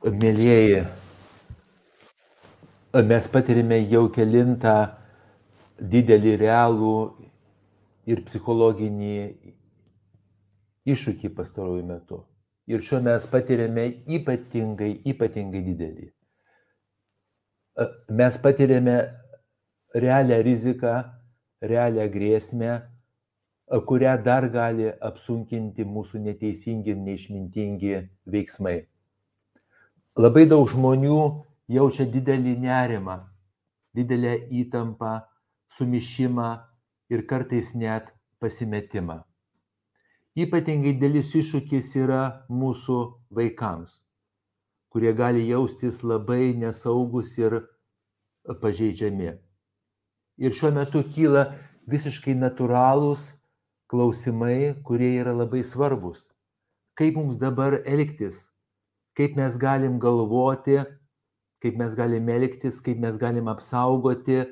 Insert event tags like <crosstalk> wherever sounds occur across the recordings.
Mėlyjeji, mes patirime jau kelintą didelį realų ir psichologinį iššūkį pastarojų metų. Ir šiuo mes patiriame ypatingai, ypatingai didelį. Mes patiriame realią riziką, realią grėsmę, kurią dar gali apsunkinti mūsų neteisingi ir neišmintingi veiksmai. Labai daug žmonių jaučia didelį nerimą, didelę įtampą, sumišimą ir kartais net pasimetimą. Ypatingai dėlis iššūkis yra mūsų vaikams, kurie gali jaustis labai nesaugus ir pažeidžiami. Ir šiuo metu kyla visiškai natūralūs klausimai, kurie yra labai svarbus. Kaip mums dabar elgtis, kaip mes galim galvoti, kaip mes galim elgtis, kaip mes galim apsaugoti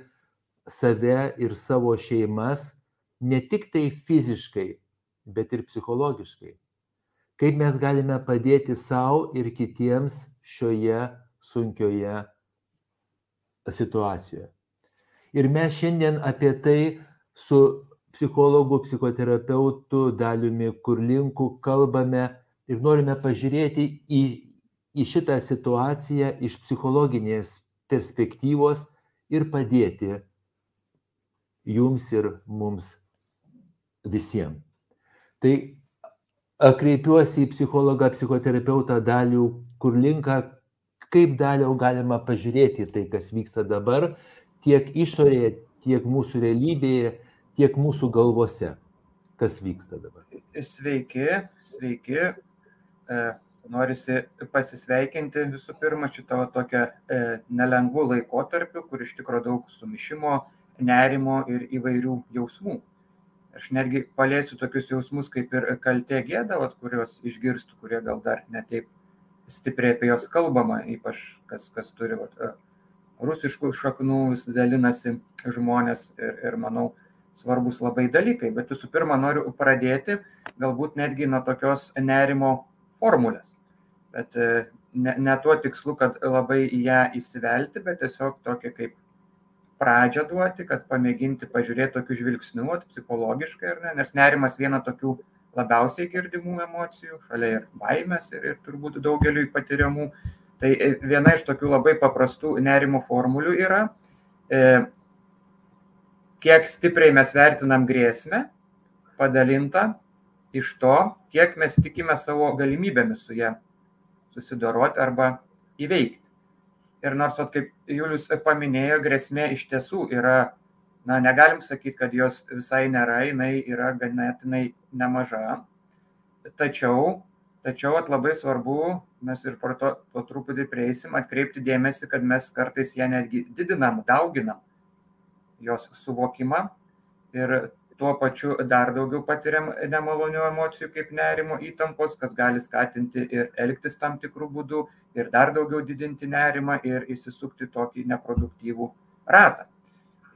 save ir savo šeimas, ne tik tai fiziškai, bet ir psichologiškai. Kaip mes galime padėti savo ir kitiems šioje sunkioje situacijoje. Ir mes šiandien apie tai su psichologu, psichoterapeutu Daliumi Kurlinku kalbame ir norime pažiūrėti į į šitą situaciją iš psichologinės perspektyvos ir padėti jums ir mums visiems. Tai kreipiuosi į psichologą, psichoterapeutą dalių, kur linka, kaip daliau galima pažiūrėti tai, kas vyksta dabar, tiek išorėje, tiek mūsų realybėje, tiek mūsų galvose, kas vyksta dabar. Sveiki, sveiki. E, norisi pasisveikinti visų pirma šito tokio e, nelengvų laikotarpiu, kur iš tikrųjų daug sumišimo, nerimo ir įvairių jausmų. Aš netgi palėsiu tokius jausmus kaip ir kaltė gėda, vat, kuriuos išgirstų, kurie gal dar netaip stipriai apie juos kalbama, ypač kas, kas turi vat, e, rusiškų šaknų, dalinasi žmonės ir, ir manau, svarbus labai dalykai. Bet visų pirma, noriu pradėti galbūt netgi nuo tokios nerimo formulės bet e, ne, ne tuo tikslu, kad labai į ją įsivelti, bet tiesiog tokia kaip pradžią duoti, kad pamėginti pažiūrėti tokių žvilgsnių, psichologiškai, ne, nes nerimas viena tokių labiausiai girdimų emocijų, šalia ir baimės, ir, ir turbūt daugeliu patiriamų. Tai e, viena iš tokių labai paprastų nerimo formulių yra, e, kiek stipriai mes vertinam grėsmę, padalintą iš to, kiek mes tikime savo galimybėmis su ją susidoroti arba įveikti. Ir nors, at, kaip Julius paminėjo, grėsmė iš tiesų yra, na, negalim sakyti, kad jos visai nėra, jinai yra ganėtinai nemaža. Tačiau, tačiau at, labai svarbu, mes ir po to po truputį prieisim, atkreipti dėmesį, kad mes kartais ją netgi didinam, dauginam jos suvokimą ir tuo pačiu dar daugiau patiriam nemalonių emocijų kaip nerimo įtampos, kas gali skatinti ir elgtis tam tikrų būdų, ir dar daugiau didinti nerimą ir įsisukti tokį neproduktyvų ratą.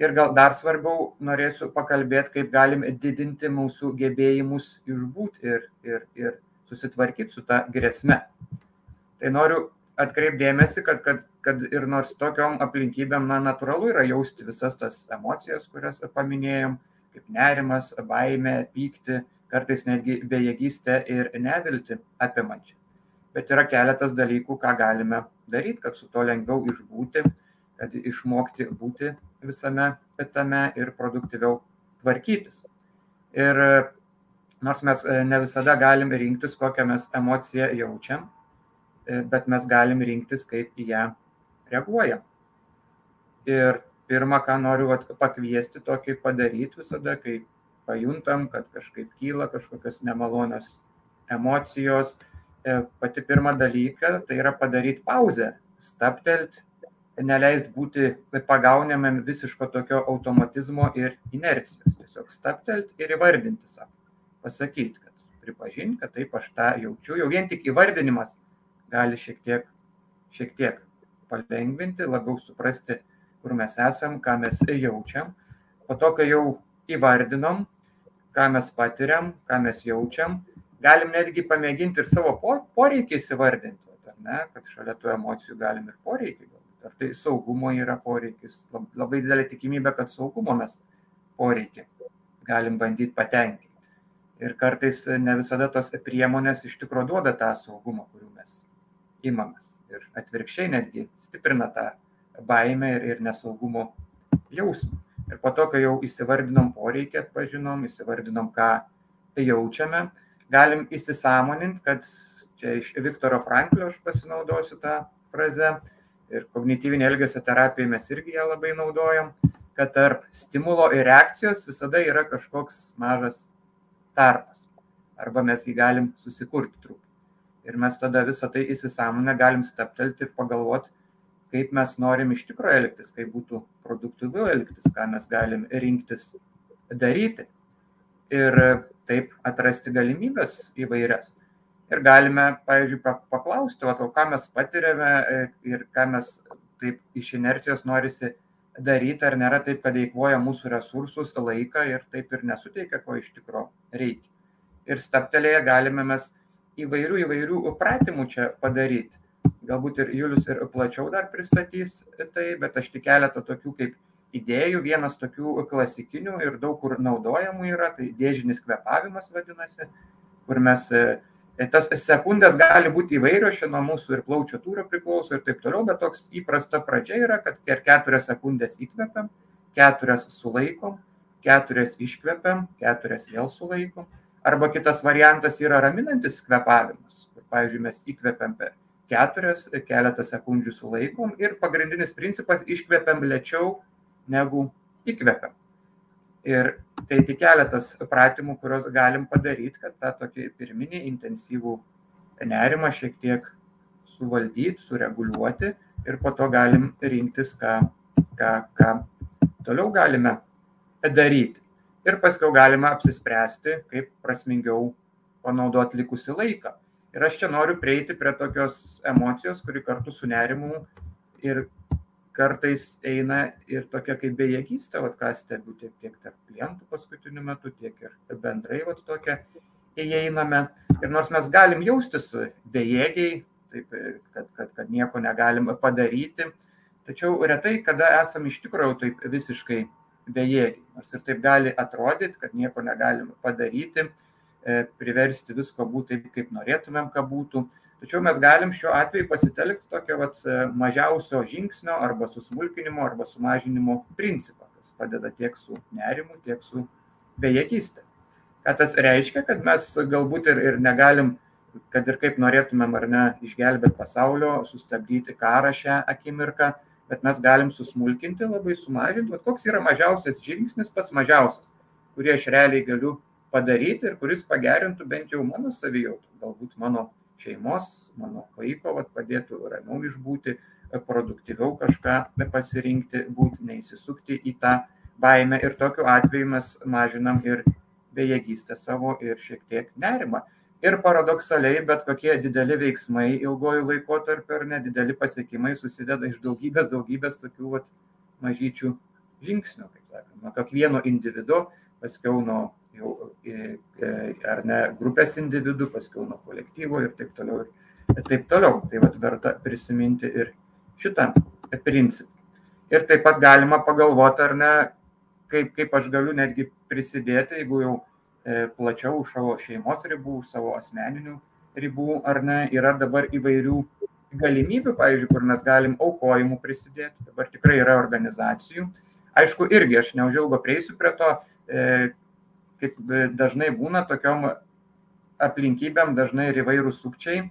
Ir gal dar svarbiau norėsiu pakalbėti, kaip galim didinti mūsų gebėjimus išbūti ir, ir, ir susitvarkyti su ta grėsme. Tai noriu atkreipdėmėsi, kad, kad, kad ir nors tokiom aplinkybėm, na, natūralu yra jausti visas tas emocijas, kurias paminėjom, kaip nerimas, baimė, pykti, kartais netgi bejėgystė ir nevilti apimančią. Bet yra keletas dalykų, ką galime daryti, kad su to lengviau išbūti, kad išmokti būti visame tame ir produktyviau tvarkytis. Ir nors mes e, ne visada galim rinktis, kokią mes emociją jaučiam, e, bet mes galim rinktis, kaip į ją reaguojam. Ir pirma, ką noriu vat, pakviesti tokį padaryti visada, kai pajuntam, kad kažkaip kyla kažkokios nemalonios emocijos. E, pati pirma dalyka tai yra padaryti pauzę, staptelt, neleist būti pagaunamam visiško tokio automatizmo ir inercijos. Tiesiog staptelt ir įvardinti savo. Pasakyti, kad pripažinti, kad taip aš tą jaučiu. Jau vien tik įvardinimas gali šiek tiek, šiek tiek palengvinti, labiau suprasti, kur mes esam, ką mes jaučiam. Po to, kai jau įvardinom, ką mes patiriam, ką mes jaučiam, galim netgi pamėginti ir savo poreikiais įvardinti. ar ne, kad šalia tų emocijų galim ir poreikį. Ar tai saugumo yra poreikis, labai didelė tikimybė, kad saugumo mes poreikį galim bandyti patenkinti. Ir kartais ne visada tos priemonės iš tikrųjų duoda tą saugumą, kurių mes imamės. Ir atvirkščiai netgi stiprina tą baimę ir, ir nesaugumo jausmą. Ir po to, kai jau įsivardinom poreikį, atpažinom, įsivardinom, ką jaučiame, galim įsisamoninti, kad čia iš Viktoro Franklio aš pasinaudosiu tą frazę ir kognityvinė elgesio terapija mes irgi ją labai naudojam, kad tarp stimulo ir reakcijos visada yra kažkoks mažas tarpas. Arba mes jį galim susikurti truputį. Ir mes tada visą tai įsisamonę galim staptelti ir pagalvoti, kaip mes norim iš tikrųjų elgtis, kaip būtų produktyviau elgtis, ką mes galim rinktis daryti. Ir taip atrasti galimybės įvairias. Ir galime, pavyzdžiui, paklausti, o ką mes patiriame e, ir ką mes taip iš inercijos norisi daryti, ar nėra taip, kad eikvoja mūsų resursus, laiką ir taip ir nesuteikia, ko iš tikrųjų reikia. Ir staptelėje galime mes įvairių įvairių pratimų čia padaryti. Galbūt ir Julius ir plačiau dar pristatys tai, bet aš tik keletą tokių kaip idėjų. Vienas tokių klasikinių ir daug kur naudojamų yra, tai dėžinis kvepavimas vadinasi, kur mes, e, tas sekundės gali būti įvairios, čia nuo mūsų ir plaučio tūrio priklauso ir taip toliau, bet toks įprasta pradžia yra, kad per keturias sekundės įkvepiam, keturias sulaikom, keturias iškvepiam, keturias vėl sulaikom. Arba kitas variantas yra raminantis kvepavimas. Pavyzdžiui, mes įkvepiam per keturias, keletą sekundžių sulaikom ir pagrindinis principas iškvepiam lėčiau, negu įkvepiam. Ir tai tik keletas pratimų, kuriuos galim padaryti, kad tą tokį pirminį intensyvų nerimą šiek tiek suvaldyti, sureguliuoti ir po to galim rinktis, ką, ką, ką toliau galime daryti. Ir paskui galima apsispręsti, kaip prasmingiau panaudoti likusi laiką. Ir aš čia noriu prieiti prie tokios emocijos, kuri kartu su nerimu ir kartais eina ir tokia kaip bejėgystė, vat, ką stebiu tiek, tiek tarp klientų paskutiniu metu, tiek ir bendrai vat, tokia įeiname. Ir nors mes galim jaustis bejėgiai, taip, kad, kad, kad nieko negalim padaryti, tačiau retai, kada esam iš tikrųjų taip visiškai bejėgiai. Nors ir taip gali atrodyti, kad nieko negalim padaryti, priversti visko būti taip, kaip norėtumėm, kad būtų Tačiau mes galim šiuo atveju pasitelkti tokio vat, e, mažiausio žingsnio arba susmulkinimo arba sumažinimo principą, kas padeda tiek su nerimu, tiek su bejėgystė. Ką tas reiškia, kad mes galbūt ir, ir negalim, kad ir kaip norėtumėm ar ne, išgelbėti pasaulio, sustabdyti karą šią akimirką, bet mes galim susmulkinti, labai sumažinti, vat, koks yra mažiausias žingsnis, pats mažiausias, kurį aš realiai galiu padaryti ir kuris pagerintų bent jau mano savijautą, galbūt mano šeimos, mano vaiko, vat, padėtų ramiau išbūti, produktyviau kažką pasirinkti, būti, neįsisukti į tą baimę. Ir tokiu atveju mes mažinam ir bejėgystę savo ir šiek tiek nerimą. Ir paradoksaliai, bet kokie dideli veiksmai ilgojų laikotarpiu ar nedideli pasiekimai susideda iš daugybės, daugybės tokių vat, mažyčių žingsnių, kaip sakoma, nuo kiekvieno individu, paskiau nuo jau ar ne grupės individų, paskui nuo kolektyvo ir taip toliau. Ir taip toliau. Tai vat verta prisiminti ir šitą principą. Ir taip pat galima pagalvoti, ar ne, kaip, kaip aš galiu netgi prisidėti, jeigu jau e, plačiau už savo šeimos ribų, savo asmeninių ribų, ar ne, yra dabar įvairių galimybių, pavyzdžiui, kur mes galim aukojimų prisidėti. Dabar tikrai yra organizacijų. Aišku, irgi aš neužilgo prieisiu prie to, e, kaip dažnai būna tokiom aplinkybėm, dažnai ir įvairūs sukčiai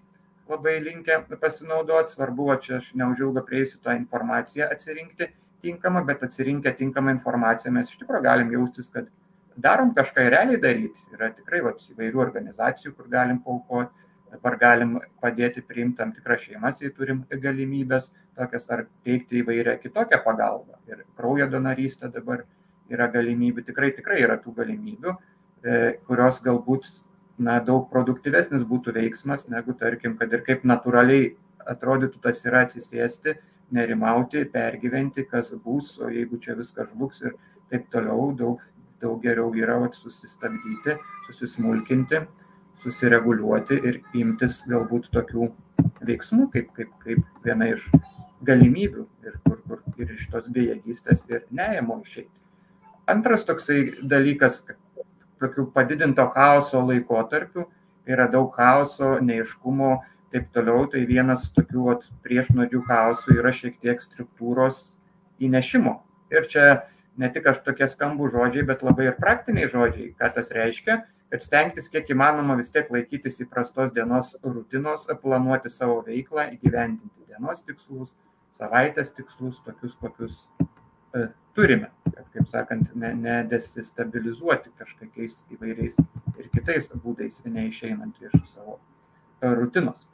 labai linkę pasinaudoti. Svarbu, čia aš neužilgo prieisiu tą informaciją atsirinkti tinkamą, bet atsirinkę tinkamą informaciją mes iš tikrųjų galim jaustis, kad darom kažką realiai daryti. Yra tikrai vat, įvairių organizacijų, kur galim paukoti. Dabar galim padėti priimti tam tikras šeimas, jei turim galimybės tokias ar teikti įvairią kitokią pagalbą. Ir kraujo donorystė dabar yra galimybių, tikrai, tikrai yra tų galimybių, e, kurios galbūt na, daug produktyvesnis būtų veiksmas, negu tarkim, kad ir kaip natūraliai atrodytų tas yra atsisėsti, nerimauti, pergyventi, kas bus, o jeigu čia viskas žlugs ir taip toliau, daug, daug geriau yra vat, susistabdyti, susismulkinti, susireguliuoti ir imtis galbūt tokių veiksmų, kaip, kaip, kaip viena iš galimybių ir kur, kur ir iš tos bejėgystės ir neėmo išeiti. Antras toksai dalykas, tokių padidinto chaoso laikotarpių, yra daug chaoso, neiškumo, taip toliau, tai vienas tokių vat, priešnodžių chaosų yra šiek tiek struktūros įnešimo. Ir čia ne tik aš tokie skambų žodžiai, bet labai ir praktiniai žodžiai, ką tas reiškia, kad stengtis kiek įmanoma vis tiek laikytis įprastos dienos rutinos, planuoti savo veiklą, įgyvendinti dienos tikslus, savaitės tikslus, tokius, kokius turime, kad, kaip sakant, nedesistabilizuoti ne kažkokiais įvairiais ir kitais būdais, neišeinant iš savo e, rutinos.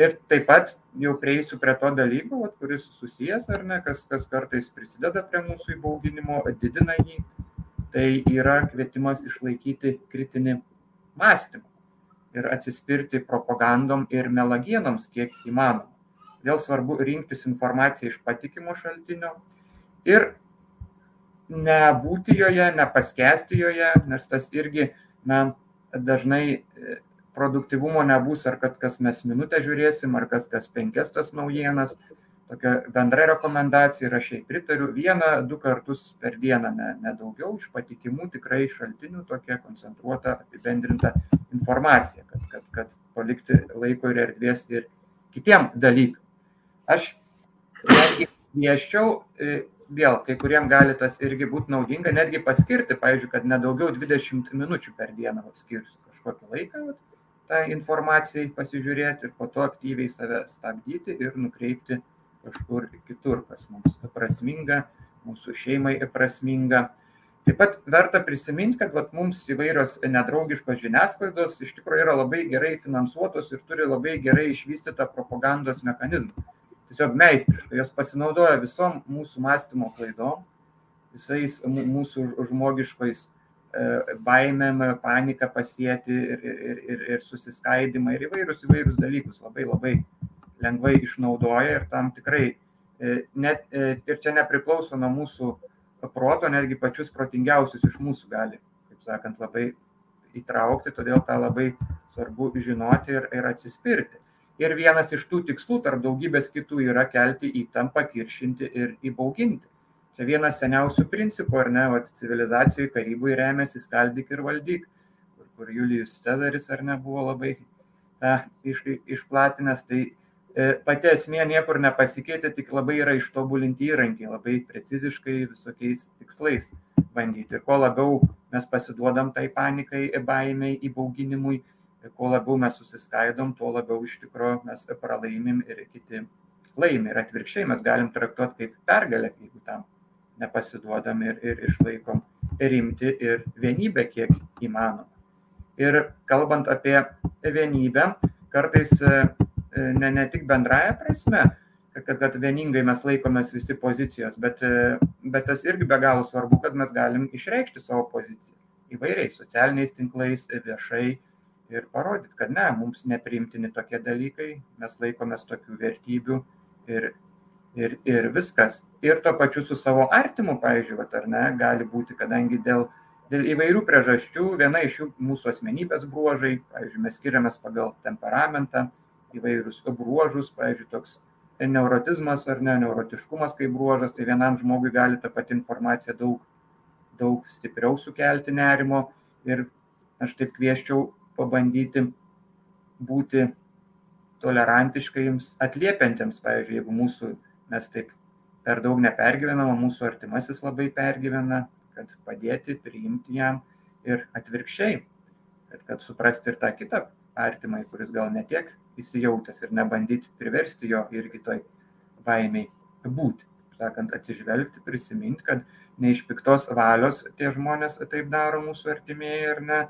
Ir taip pat jau prieisiu prie to dalyko, vat, kuris susijęs ar ne, kas, kas kartais prisideda prie mūsų įbauginimo, didina jį, tai yra kvietimas išlaikyti kritinį mąstymą ir atsispirti propagandom ir melagienoms kiek įmanoma. Vėl svarbu rinktis informaciją iš patikimo šaltinio ir nebūti joje, nepaskesti joje, nes tas irgi na, dažnai produktyvumo nebus, ar kad kas mes minutę žiūrėsim, ar kas kas penkias tas naujienas. Tokia bendra rekomendacija ir aš jai pritariu vieną, du kartus per dieną, ne, ne daugiau, iš patikimų tikrai šaltinių tokia koncentruota, apibendrinta informacija, kad, kad, kad palikti laiko ir erdvės ir kitiem dalykam. Aš kvieščiau, e, vėl, kai kuriem gali tas irgi būti naudinga, netgi paskirti, pavyzdžiui, kad nedaugiau 20 minučių per dieną skirsiu kažkokį laiką, vat, tą informacijai pasižiūrėti ir po to aktyviai save stabdyti ir nukreipti kažkur kitur, kas mums prasminga, mūsų šeimai prasminga. Taip pat verta prisiminti, kad vat, mums įvairios nedraugiškos žiniasklaidos iš tikrųjų yra labai gerai finansuotos ir turi labai gerai išvystytą propagandos mechanizmą. Tiesiog meistriškai, jos pasinaudoja visom mūsų mąstymo klaidom, visais mūsų žmogiškais E, baimėm, paniką pasėti ir, ir, ir, ir susiskaidimą ir įvairius įvairius dalykus labai labai lengvai išnaudoja ir tam tikrai e, net, e, ir čia nepriklauso nuo mūsų proto, netgi pačius protingiausius iš mūsų gali, kaip sakant, labai įtraukti, todėl tą labai svarbu žinoti ir, ir atsispirti. Ir vienas iš tų tikslų tarp daugybės kitų yra kelti įtampą, kiršinti ir įbauginti. Čia vienas seniausių principų, ar ne, o civilizacijų karybui remiasi skaldyk ir valdyk, kur, kur Julijus Cezaris ar ne buvo labai tą iš, išplatinęs. Tai e, pati esmė niekur nepasikeitė, tik labai yra ištobulinti įrankiai, labai preciziškai visokiais tikslais bandyti. Ir kuo labiau mes pasiduodam tai panikai, baimiai, įbauginimui, kuo labiau mes susiskaidom, tuo labiau iš tikrųjų mes pralaimim ir kiti laimi. Ir atvirkščiai mes galim traktuoti kaip pergalę, jeigu tam nepasiduodam ir, ir išlaikom rimti ir vienybę kiek įmanoma. Ir kalbant apie vienybę, kartais e, ne, ne tik bendraja prasme, kad, kad vieningai mes laikomės visi pozicijos, bet, e, bet tas irgi be galo svarbu, kad mes galim išreikšti savo poziciją įvairiai, socialiniais tinklais, viešai ir parodyti, kad ne, mums nepriimtini tokie dalykai, mes laikomės tokių vertybių ir ir, ir viskas. Ir tuo pačiu su savo artimu, pavyzdžiui, vat, ar ne, gali būti, kadangi dėl, dėl įvairių priežasčių, viena iš jų mūsų asmenybės bruožai, pavyzdžiui, mes skiriamės pagal temperamentą, įvairius bruožus, pavyzdžiui, toks neurotizmas ar ne, neurotiškumas kaip bruožas, tai vienam žmogui gali ta pati informacija daug, daug stipriau sukelti nerimo ir aš taip kvieščiau pabandyti būti tolerantiškaims atliepiantiems, pavyzdžiui, jeigu mūsų mes taip per daug nepergyvenam, o mūsų artimasis labai pergyvena, kad padėti, priimti jam ir atvirkščiai, kad, kad suprasti ir tą kitą artimai, kuris gal netiek įsijautęs ir nebandyti priversti jo irgi toj baimiai būti. Sakant, atsižvelgti, prisiminti, kad ne iš piktos valios tie žmonės taip daro mūsų artimieji ar ne,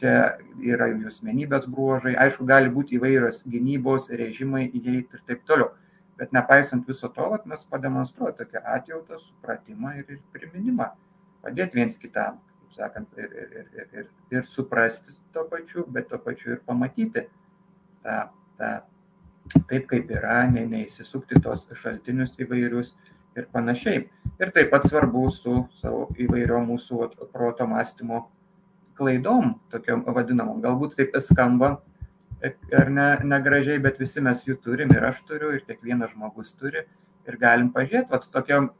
čia yra jų asmenybės bruožai, aišku, gali būti įvairios gynybos režimai įeiti ir taip toliau. Bet nepaisant viso to, vat, mes pademonstruojame tokią atjautą, supratimą ir, ir priminimą, padėti viens kitam, kaip sakant, ir, ir, ir, ir, ir, ir suprasti to pačiu, bet to pačiu ir pamatyti tą, tą taip, kaip yra, ne, neįsisukti tos šaltinius įvairius ir panašiai. Ir taip pat svarbu su savo įvairiom mūsų proto mąstymo klaidom, tokiam vadinamom. Galbūt taip skamba ar ne, negražiai, bet visi mes jų turim ir aš turiu, ir kiekvienas žmogus turi ir galim pažiūrėti, o tokiom,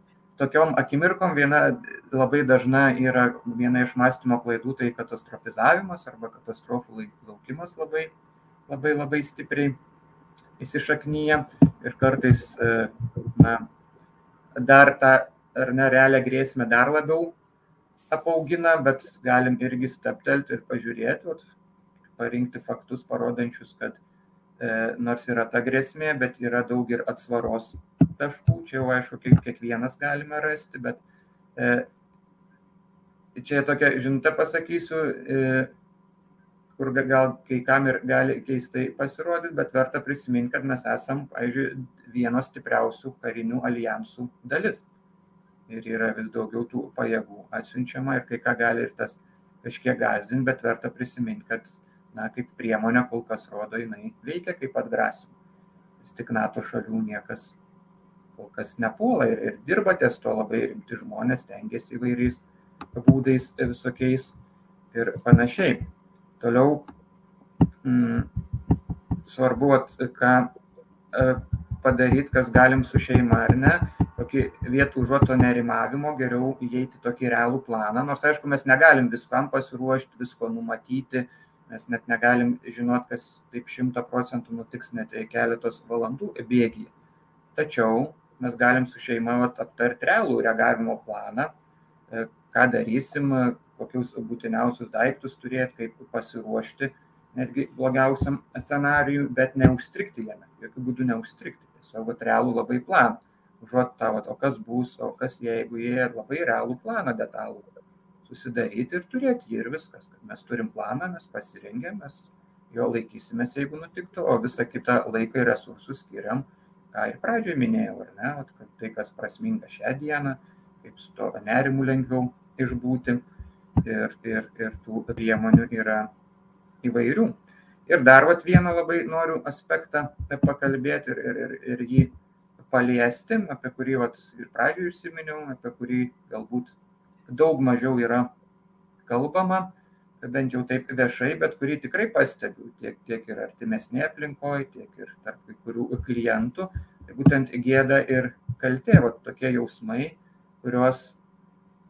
tokiom akimirkom viena labai dažna yra viena iš mąstymo klaidų, tai katastrofizavimas arba katastrofų laukimas labai, labai, labai stipriai įsišaknyja ir kartais, e, na, dar tą ar ne realią grėsmę dar labiau apaugina, bet galim irgi staptelti ir pažiūrėti, vat, parinkti faktus parodančius, kad e, nors yra ta grėsmė, bet yra daug ir atsvaros taškų, čia jau aišku, kiekvienas galime rasti, bet e, čia tokia žinutė pasakysiu, e, kur gal kai kam ir gali keistai pasirodyti, bet verta prisiminti, kad mes esam, pavyzdžiui, vienos stipriausių karinių alijansų dalis ir yra vis daugiau tų pajėgų atsiunčiama ir kai ką gali ir tas kažkiek gazdinti, bet verta prisiminti, kad, na, kaip priemonė kol kas rodo, jinai veikia kaip atgrasim. Vis tik NATO šalių niekas kol kas nepuola ir, ir dirba ties to labai rimti žmonės, tengiasi įvairiais būdais visokiais ir panašiai. Toliau mm, svarbu, ką e, padaryti, kas galim su šeima ar ne, tokį vietų užuot to nerimavimo, geriau įeiti tokį realų planą. Nors aišku, mes negalim viskam pasiruošti, visko numatyti, mes net negalim žinot, kas taip šimta procentų nutiks net keletos valandų bėgyje. Tačiau mes galim su šeima aptarti realų reagavimo planą, e, ką darysim, kokius būtiniausius daiktus turėti, kaip pasiruošti netgi blogiausiam scenarijui, bet neužstrikti jame, jokių būdų neužstrikti, tiesiog realų labai planą užuot tą, o kas bus, o kas jeigu jie labai realų planą detalų susidaryti ir turėti jį ir viskas, kad mes turim planą, mes pasirengėm, mes jo laikysimės, jeigu nutiktų, o visą kitą laiką ir resursus skiriam, ką ir pradžioje minėjau, ar ne, kad tai, kas prasminga šią dieną, kaip su to nerimu lengviau išbūti ir, ir, ir tų priemonių yra įvairių. Ir dar vat, vieną labai noriu aspektą pakalbėti ir, ir, ir, ir jį paliesti, apie kurį vat, ir pradžioje užsiminiau, apie kurį galbūt daug mažiau yra kalbama, bent jau taip viešai, bet kurį tikrai pastebiu tiek, tiek ir artimesnėje aplinkoje, tiek ir tarp kai kurių klientų. Tai būtent gėda ir kaltė, vat, tokie jausmai, kurios,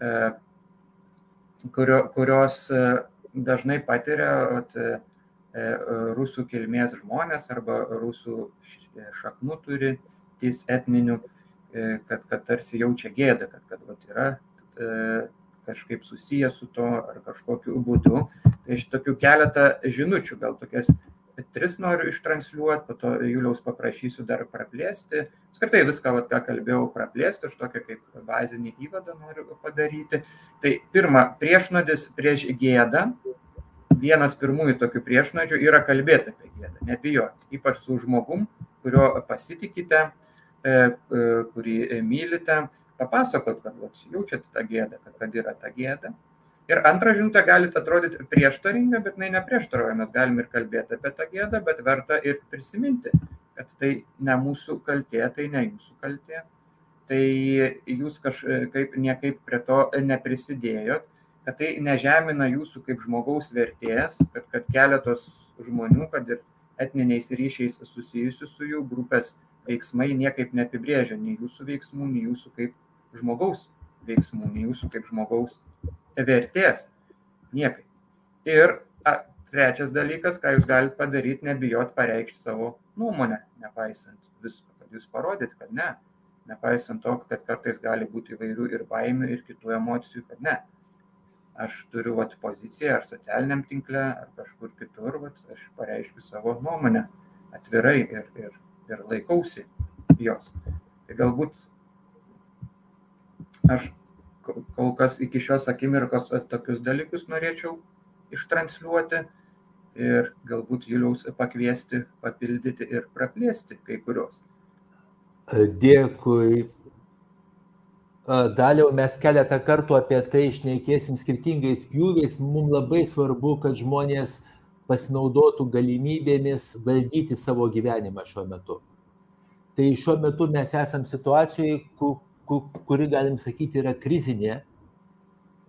e, kurio, kurios e, dažnai patiria vat, e, rusų kilmės žmonės arba rusų šaknų turi tais etninių, e, kad, kad tarsi jaučia gėdą, kad, kad vat, yra e, kažkaip susijęs su to ar kažkokiu būdu. Tai iš tokių keletą žinučių, gal tokias tris noriu ištransliuoti, po to Juliaus paprašysiu dar praplėsti. Apskritai viską, vat, ką kalbėjau, praplėsti, aš tokią kaip bazinį įvadą noriu padaryti. Tai pirma, priešnodis prieš gėdą. Vienas pirmųjų tokių priešnodžių yra kalbėti apie gėdą, nebijoti, ypač su žmogum, kurio pasitikite, uh, kurį mylite, papasakot, kad vat, jaučiate tą gėdą, kad, kad yra ta gėda. Ir antra žinutė gali atrodyti prieštaringa, bet jinai neprieštaroja. Mes galim ir kalbėti apie tą gėdą, bet verta ir prisiminti, kad tai ne mūsų kaltė, tai ne jūsų kaltė. Tai jūs kažkaip niekaip prie to neprisidėjot, kad tai nežemina jūsų kaip žmogaus vertės, kad, kad keletos žmonių, kad ir etniniais ryšiais susijusių su jų grupės veiksmai niekaip neapibrėžia nei jūsų veiksmų, nei jūsų kaip žmogaus veiksmų, nei jūsų kaip žmogaus vertės. Niekaip. Ir a, trečias dalykas, ką jūs galite padaryti, nebijot pareikšti savo nuomonę, nepaisant visko, kad jūs parodyt, kad ne. Nepaisant to, kad kartais gali būti įvairių ir baimių, ir kitų emocijų, kad ne. Aš turiu vat, poziciją ar socialiniam tinkle, ar kažkur kitur, vat, aš pareiškiu savo nuomonę atvirai ir, ir ir laikausi jos. Tai galbūt aš kol kas iki šios akimirkos tokius dalykus norėčiau ištransliuoti ir galbūt Juliaus pakviesti, papildyti ir praplėsti kai kurios. Dėkui. Daliau mes keletą kartų apie tai išnekėsim skirtingais pjūviais. Mums labai svarbu, kad žmonės pasinaudotų galimybėmis valdyti savo gyvenimą šiuo metu. Tai šiuo metu mes esam situacijoje, kuri, galim sakyti, yra krizinė,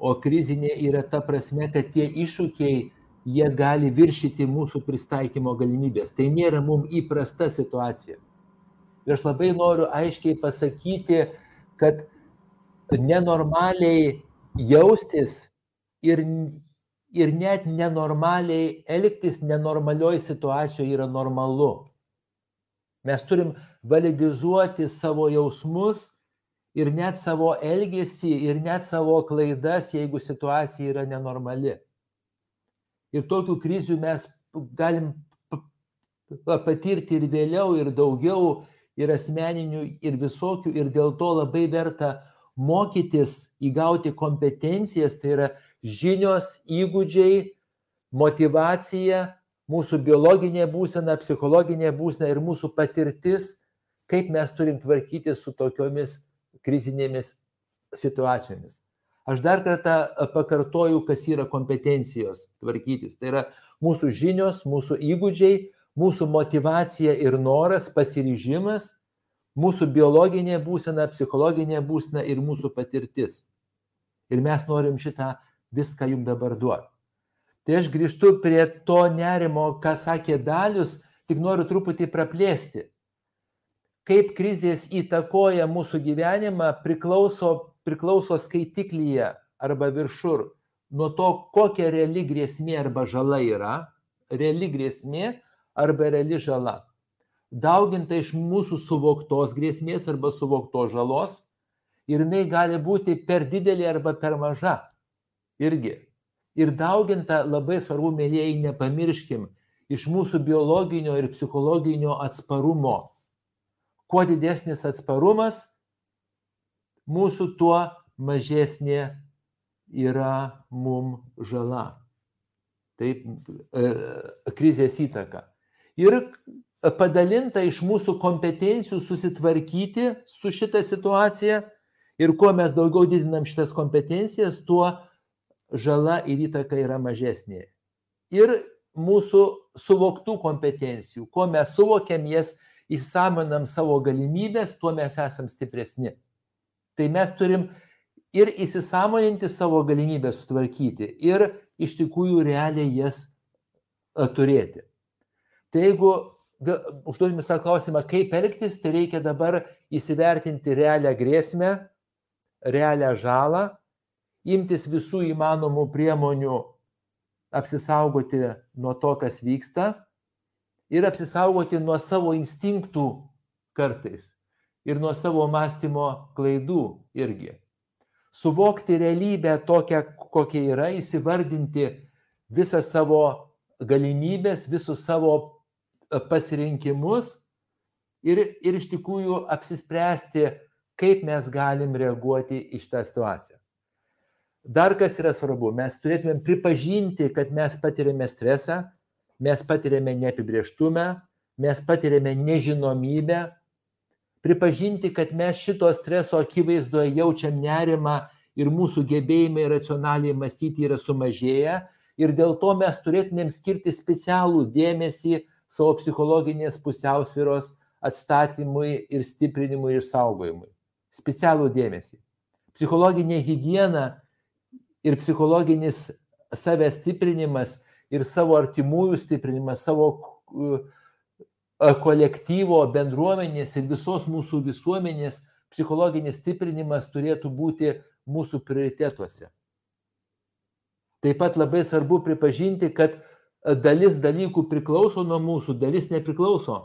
o krizinė yra ta prasme, kad tie iššūkiai jie gali viršyti mūsų pristaikymo galimybės. Tai nėra mums įprasta situacija. Ir aš labai noriu aiškiai pasakyti, kad nenormaliai jaustis ir, ir net nenormaliai elgtis nenormalioj situacijoje yra normalu. Mes turim validizuoti savo jausmus ir net savo elgesį, ir net savo klaidas, jeigu situacija yra nenormali. Ir tokių krizių mes galim patirti ir vėliau, ir daugiau, ir asmeninių, ir visokių, ir dėl to labai verta mokytis, įgauti kompetencijas, tai yra žinios, įgūdžiai, motivacija, mūsų biologinė būsena, psichologinė būsena ir mūsų patirtis, kaip mes turim tvarkyti su tokiomis krizinėmis situacijomis. Aš dar kartą pakartoju, kas yra kompetencijos tvarkytis. Tai yra mūsų žinios, mūsų įgūdžiai, mūsų motivacija ir noras, pasiryžimas mūsų biologinė būsena, psichologinė būsena ir mūsų patirtis. Ir mes norim šitą viską jums dabar duoti. Tai aš grįžtu prie to nerimo, ką sakė Dalius, tik noriu truputį praplėsti. Kaip krizės įtakoja mūsų gyvenimą priklauso, priklauso skaitiklyje arba viršur nuo to, kokia reali grėsmė arba žala yra, reali grėsmė arba reali žala dauginta iš mūsų suvoktos grėsmės arba suvoktos žalos ir jinai gali būti per didelė arba per maža irgi. Ir dauginta labai svarbu, mėlyjei, nepamirškim, iš mūsų biologinio ir psichologinio atsparumo. Kuo didesnis atsparumas, mūsų tuo mažesnė yra mum žala. Taip, e, krizės įtaka. Ir padalinta iš mūsų kompetencijų susitvarkyti su šita situacija ir kuo mes daugiau didinam šitas kompetencijas, tuo žala ir įtaka yra mažesnė. Ir mūsų suvoktų kompetencijų, kuo mes suvokiam jas, įsamonam savo galimybės, tuo mes esam stipresni. Tai mes turim ir įsisamoninti savo galimybės sutvarkyti ir iš tikrųjų realiai jas turėti. Tai jeigu užduodami savo klausimą, kaip elgtis, tai reikia dabar įsivertinti realią grėsmę, realią žalą, imtis visų įmanomų priemonių apsisaugoti nuo to, kas vyksta ir apsisaugoti nuo savo instinktų kartais ir nuo savo mąstymo klaidų irgi. Suvokti realybę tokią, kokia yra, įsivardinti visą savo galimybės, visus savo pasirinkimus ir, ir iš tikrųjų apsispręsti, kaip mes galim reaguoti į šitą situaciją. Dar kas yra svarbu, mes turėtumėm pripažinti, kad mes patiriame stresą, mes patiriame neapibrieštumą, mes patiriame nežinomybę, pripažinti, kad mes šito streso akivaizdoje jaučiam nerimą ir mūsų gebėjimai racionaliai mąstyti yra sumažėję ir dėl to mes turėtumėm skirti specialų dėmesį savo psichologinės pusiausvyros atstatymui ir stiprinimui ir saugojimui. Specialų dėmesį. Psichologinė hygiena ir psichologinis savęs stiprinimas ir savo artimųjų stiprinimas, savo kolektyvo, bendruomenės ir visos mūsų visuomenės psichologinis stiprinimas turėtų būti mūsų prioritetuose. Taip pat labai svarbu pripažinti, kad dalis dalykų priklauso nuo mūsų, dalis nepriklauso.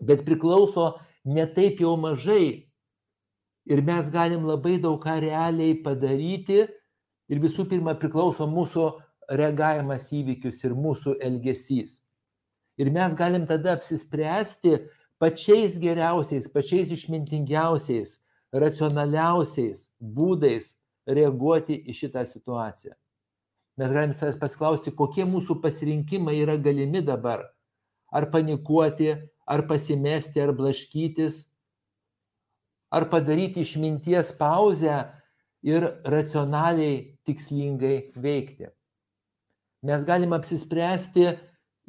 Bet priklauso ne taip jau mažai. Ir mes galim labai daug ką realiai padaryti. Ir visų pirma priklauso mūsų reagavimas įvykius ir mūsų elgesys. Ir mes galim tada apsispręsti pačiais geriausiais, pačiais išmintingiausiais, racionaliausiais būdais reaguoti į šitą situaciją. Mes galim savęs pasiklausti, kokie mūsų pasirinkimai yra galimi dabar. Ar panikuoti, ar pasimesti, ar blaškytis, ar padaryti išminties pauzę ir racionaliai, tikslingai veikti. Mes galim apsispręsti,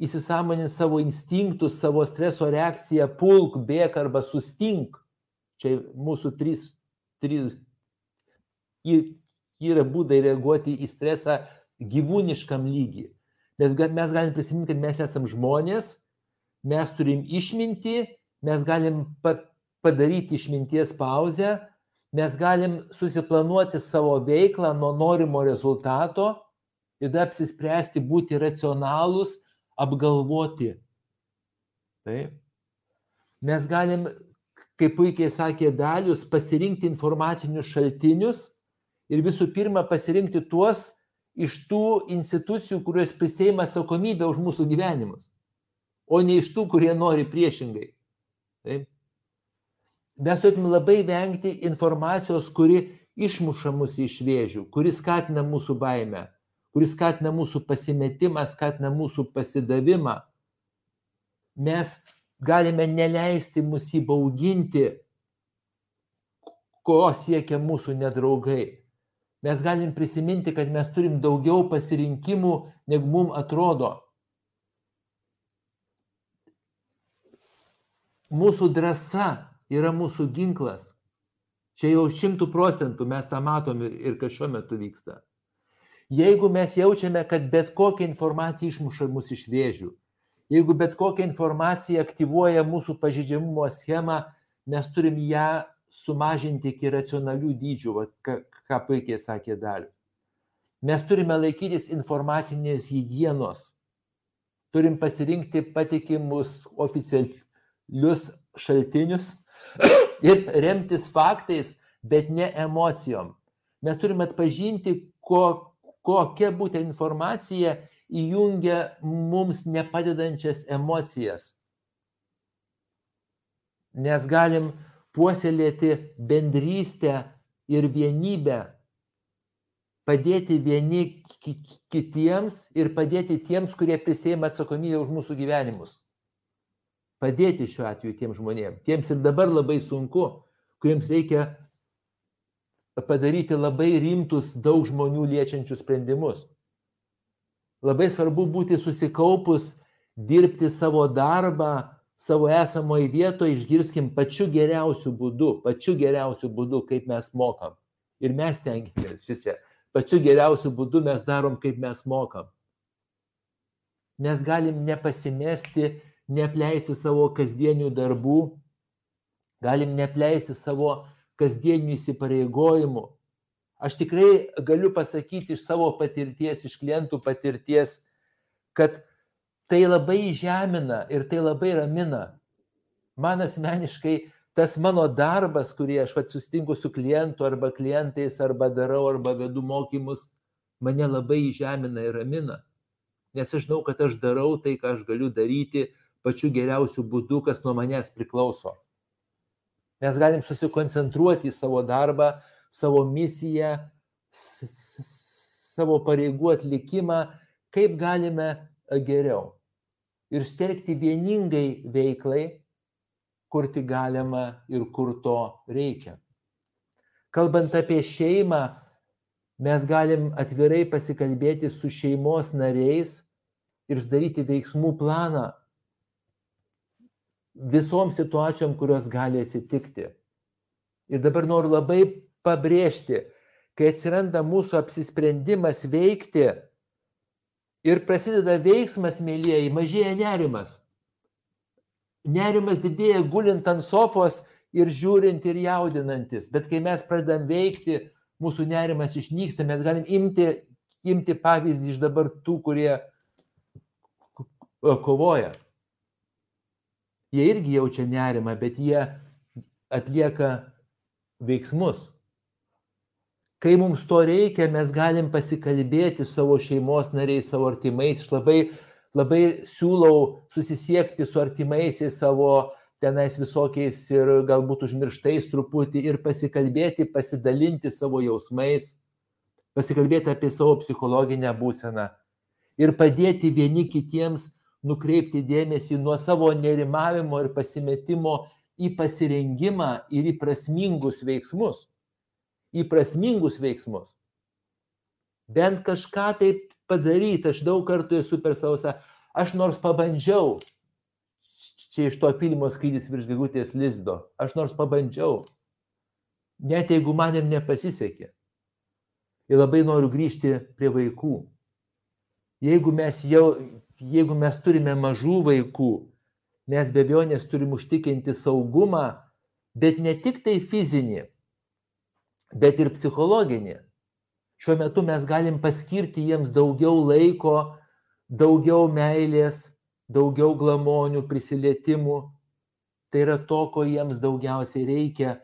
įsisamoninti savo instinktus, savo streso reakciją, pulk, bėk arba sustink. Čia mūsų trys, trys yra būdai reaguoti į stresą gyvūniškam lygiui. Mes, mes galim prisiminti, kad mes esame žmonės, mes turim išminti, mes galim pa, padaryti išminties pauzę, mes galim susiplanuoti savo veiklą nuo norimo rezultato ir tada apsispręsti būti racionalūs, apgalvoti. Taip. Mes galim, kaip puikiai sakė Dalius, pasirinkti informacinius šaltinius ir visų pirma pasirinkti tuos iš tų institucijų, kurios prisėima atsakomybę už mūsų gyvenimus, o ne iš tų, kurie nori priešingai. Taip. Mes turėtume labai vengti informacijos, kuri išmuša mus iš vėžių, kuri skatina mūsų baimę, kuris skatina mūsų pasimetimą, skatina mūsų pasidavimą. Mes galime neleisti mus įbauginti, ko siekia mūsų nedraugai. Mes galim prisiminti, kad mes turim daugiau pasirinkimų, negu mums atrodo. Mūsų drąsa yra mūsų ginklas. Čia jau šimtų procentų mes tą matom ir kas šiuo metu vyksta. Jeigu mes jaučiame, kad bet kokia informacija išmuša mus iš vėžių, jeigu bet kokia informacija aktyvuoja mūsų pažydžiamumo schemą, mes turim ją sumažinti iki racionalių dydžių, va, ką, ką puikiai sakė Dalius. Mes turime laikytis informacinės hygienos, turim pasirinkti patikimus oficialius šaltinius <coughs> ir remtis faktais, bet ne emocijom. Mes turime atpažinti, ko, kokia būtent informacija įjungia mums nepadedančias emocijas. Nes galim puoselėti bendrystę ir vienybę, padėti vieni kitiems ir padėti tiems, kurie prisėmė atsakomybę už mūsų gyvenimus. Padėti šiuo atveju tiems žmonėms. Tiems ir dabar labai sunku, kuriems reikia padaryti labai rimtus daug žmonių liečiančius sprendimus. Labai svarbu būti susikaupus, dirbti savo darbą, savo esamoje vietoje, išgirskim pačiu geriausiu būdu, pačiu geriausiu būdu, kaip mes mokam. Ir mes tengiamės šičia. Pačiu geriausiu būdu mes darom, kaip mes mokam. Mes galim nepasimesti, neapleisti savo kasdienių darbų, galim neapleisti savo kasdienių įsipareigojimų. Aš tikrai galiu pasakyti iš savo patirties, iš klientų patirties, kad tai labai žemina ir tai labai ramina. Man asmeniškai tas mano darbas, kurį aš pats sustinku su klientu arba klientais, arba darau, arba vedu mokymus, mane labai žemina ir ramina. Nes aš žinau, kad aš darau tai, ką aš galiu daryti pačiu geriausiu būdu, kas nuo manęs priklauso. Mes galim susikoncentruoti į savo darbą, savo misiją, savo pareigų atlikimą, kaip galime geriau. Ir stelkti vieningai veiklai, kur tik galima ir kur to reikia. Kalbant apie šeimą, mes galim atvirai pasikalbėti su šeimos nariais ir sudaryti veiksmų planą, visom situacijom, kurios gali atsitikti. Ir dabar noriu labai pabrėžti, kai atsiranda mūsų apsisprendimas veikti ir prasideda veiksmas, mėlyjeji, mažėja nerimas. Nerimas didėja gulint ant sofos ir žiūrint ir jaudinantis. Bet kai mes pradedam veikti, mūsų nerimas išnyksta, mes galim imti, imti pavyzdį iš dabar tų, kurie kovoja jie irgi jaučia nerimą, bet jie atlieka veiksmus. Kai mums to reikia, mes galim pasikalbėti savo šeimos nariais, savo artimais. Aš labai, labai siūlau susisiekti su artimaisiais savo tenais visokiais ir galbūt užmirštais truputį ir pasikalbėti, pasidalinti savo jausmais, pasikalbėti apie savo psichologinę būseną ir padėti vieni kitiems nukreipti dėmesį nuo savo nerimavimo ir pasimetimo į pasirengimą ir į prasmingus veiksmus. Į prasmingus veiksmus. Bent kažką taip padaryti, aš daug kartų esu per savo, aš nors pabandžiau, čia iš to filmo skrydis virš gegutės lizdo, aš nors pabandžiau, net jeigu manim nepasisekė. Ir labai noriu grįžti prie vaikų. Jeigu mes, jau, jeigu mes turime mažų vaikų, mes be abejonės turim užtikrinti saugumą, bet ne tik tai fizinį, bet ir psichologinį. Šiuo metu mes galim paskirti jiems daugiau laiko, daugiau meilės, daugiau glamonių, prisilietimų. Tai yra to, ko jiems daugiausiai reikia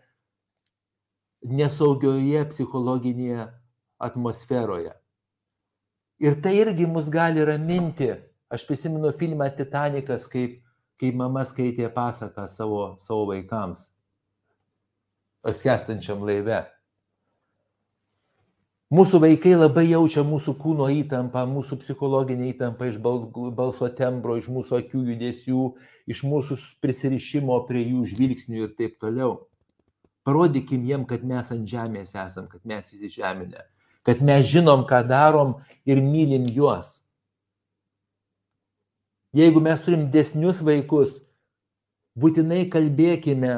nesaugioje psichologinėje atmosferoje. Ir tai irgi mus gali raminti. Aš prisimenu filmą Titanikas, kaip, kaip mama skaitė pasaką savo, savo vaikams, paskestančiam laive. Mūsų vaikai labai jaučia mūsų kūno įtampą, mūsų psichologinę įtampą iš balso tembro, iš mūsų akių judesių, iš mūsų prisirišimo prie jų žvilgsnių ir taip toliau. Parodykim jiem, kad mes ant žemės esam, kad mes įsižeminę kad mes žinom, ką darom ir mylim juos. Jeigu mes turim desnius vaikus, būtinai kalbėkime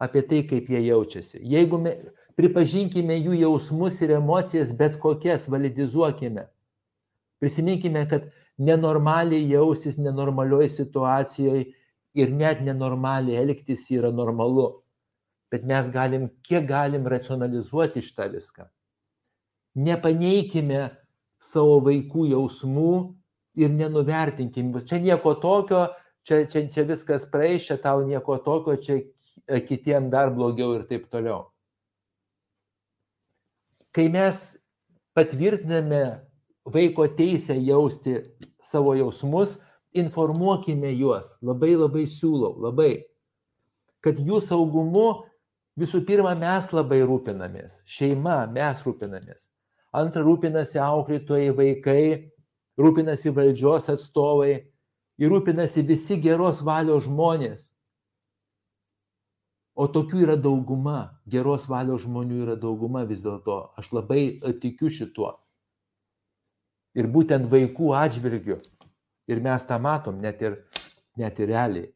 apie tai, kaip jie jaučiasi. Jeigu me, pripažinkime jų jausmus ir emocijas, bet kokias validizuokime. Prisiminkime, kad nenormaliai jausis nenormalioj situacijoje ir net nenormaliai elgtis yra normalu. Bet mes galim, kiek galim racionalizuoti šitą viską nepaneikime savo vaikų jausmų ir nenuvertinkim. Čia nieko tokio, čia, čia, čia viskas praeis, čia tau nieko tokio, čia kitiem dar blogiau ir taip toliau. Kai mes patvirtiname vaiko teisę jausti savo jausmus, informuokime juos, labai labai siūlau, labai, kad jų saugumu visų pirma mes labai rūpinamės, šeima mes rūpinamės. Antra rūpinasi auklėtojai vaikai, rūpinasi valdžios atstovai ir rūpinasi visi geros valios žmonės. O tokių yra dauguma, geros valios žmonių yra dauguma vis dėlto. Aš labai tikiu šituo. Ir būtent vaikų atžvilgiu. Ir mes tą matom net ir, net ir realiai.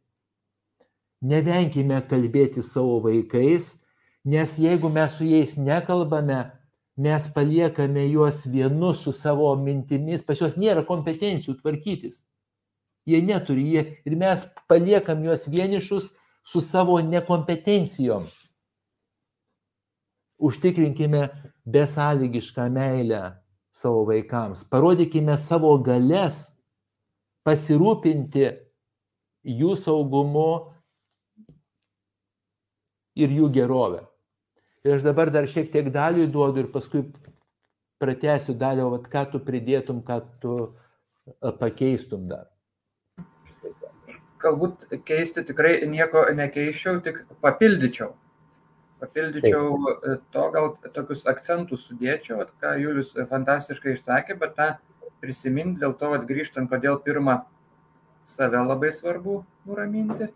Nevenkime kalbėti savo vaikais, nes jeigu mes su jais nekalbame, mes paliekame juos vienus su savo mintimis, pas juos nėra kompetencijų tvarkytis. Jie neturi, jie, ir mes paliekam juos vienišus su savo nekompetencijom. Užtikrinkime besąlygišką meilę savo vaikams, parodykime savo galės pasirūpinti jų saugumu ir jų gerovę. Ir aš dabar dar šiek tiek dalį duodu ir paskui pratęsiu dalį, o ką tu pridėtum, ką tu pakeistum dar. Galbūt keisti tikrai nieko nekeiščiau, tik papildyčiau. Papildyčiau Taip. to, gal tokius akcentus sudėčiau, ką Julius fantastiškai išsakė, bet tą prisiminti dėl to, kad grįžtant, kodėl pirmą save labai svarbu nuraminti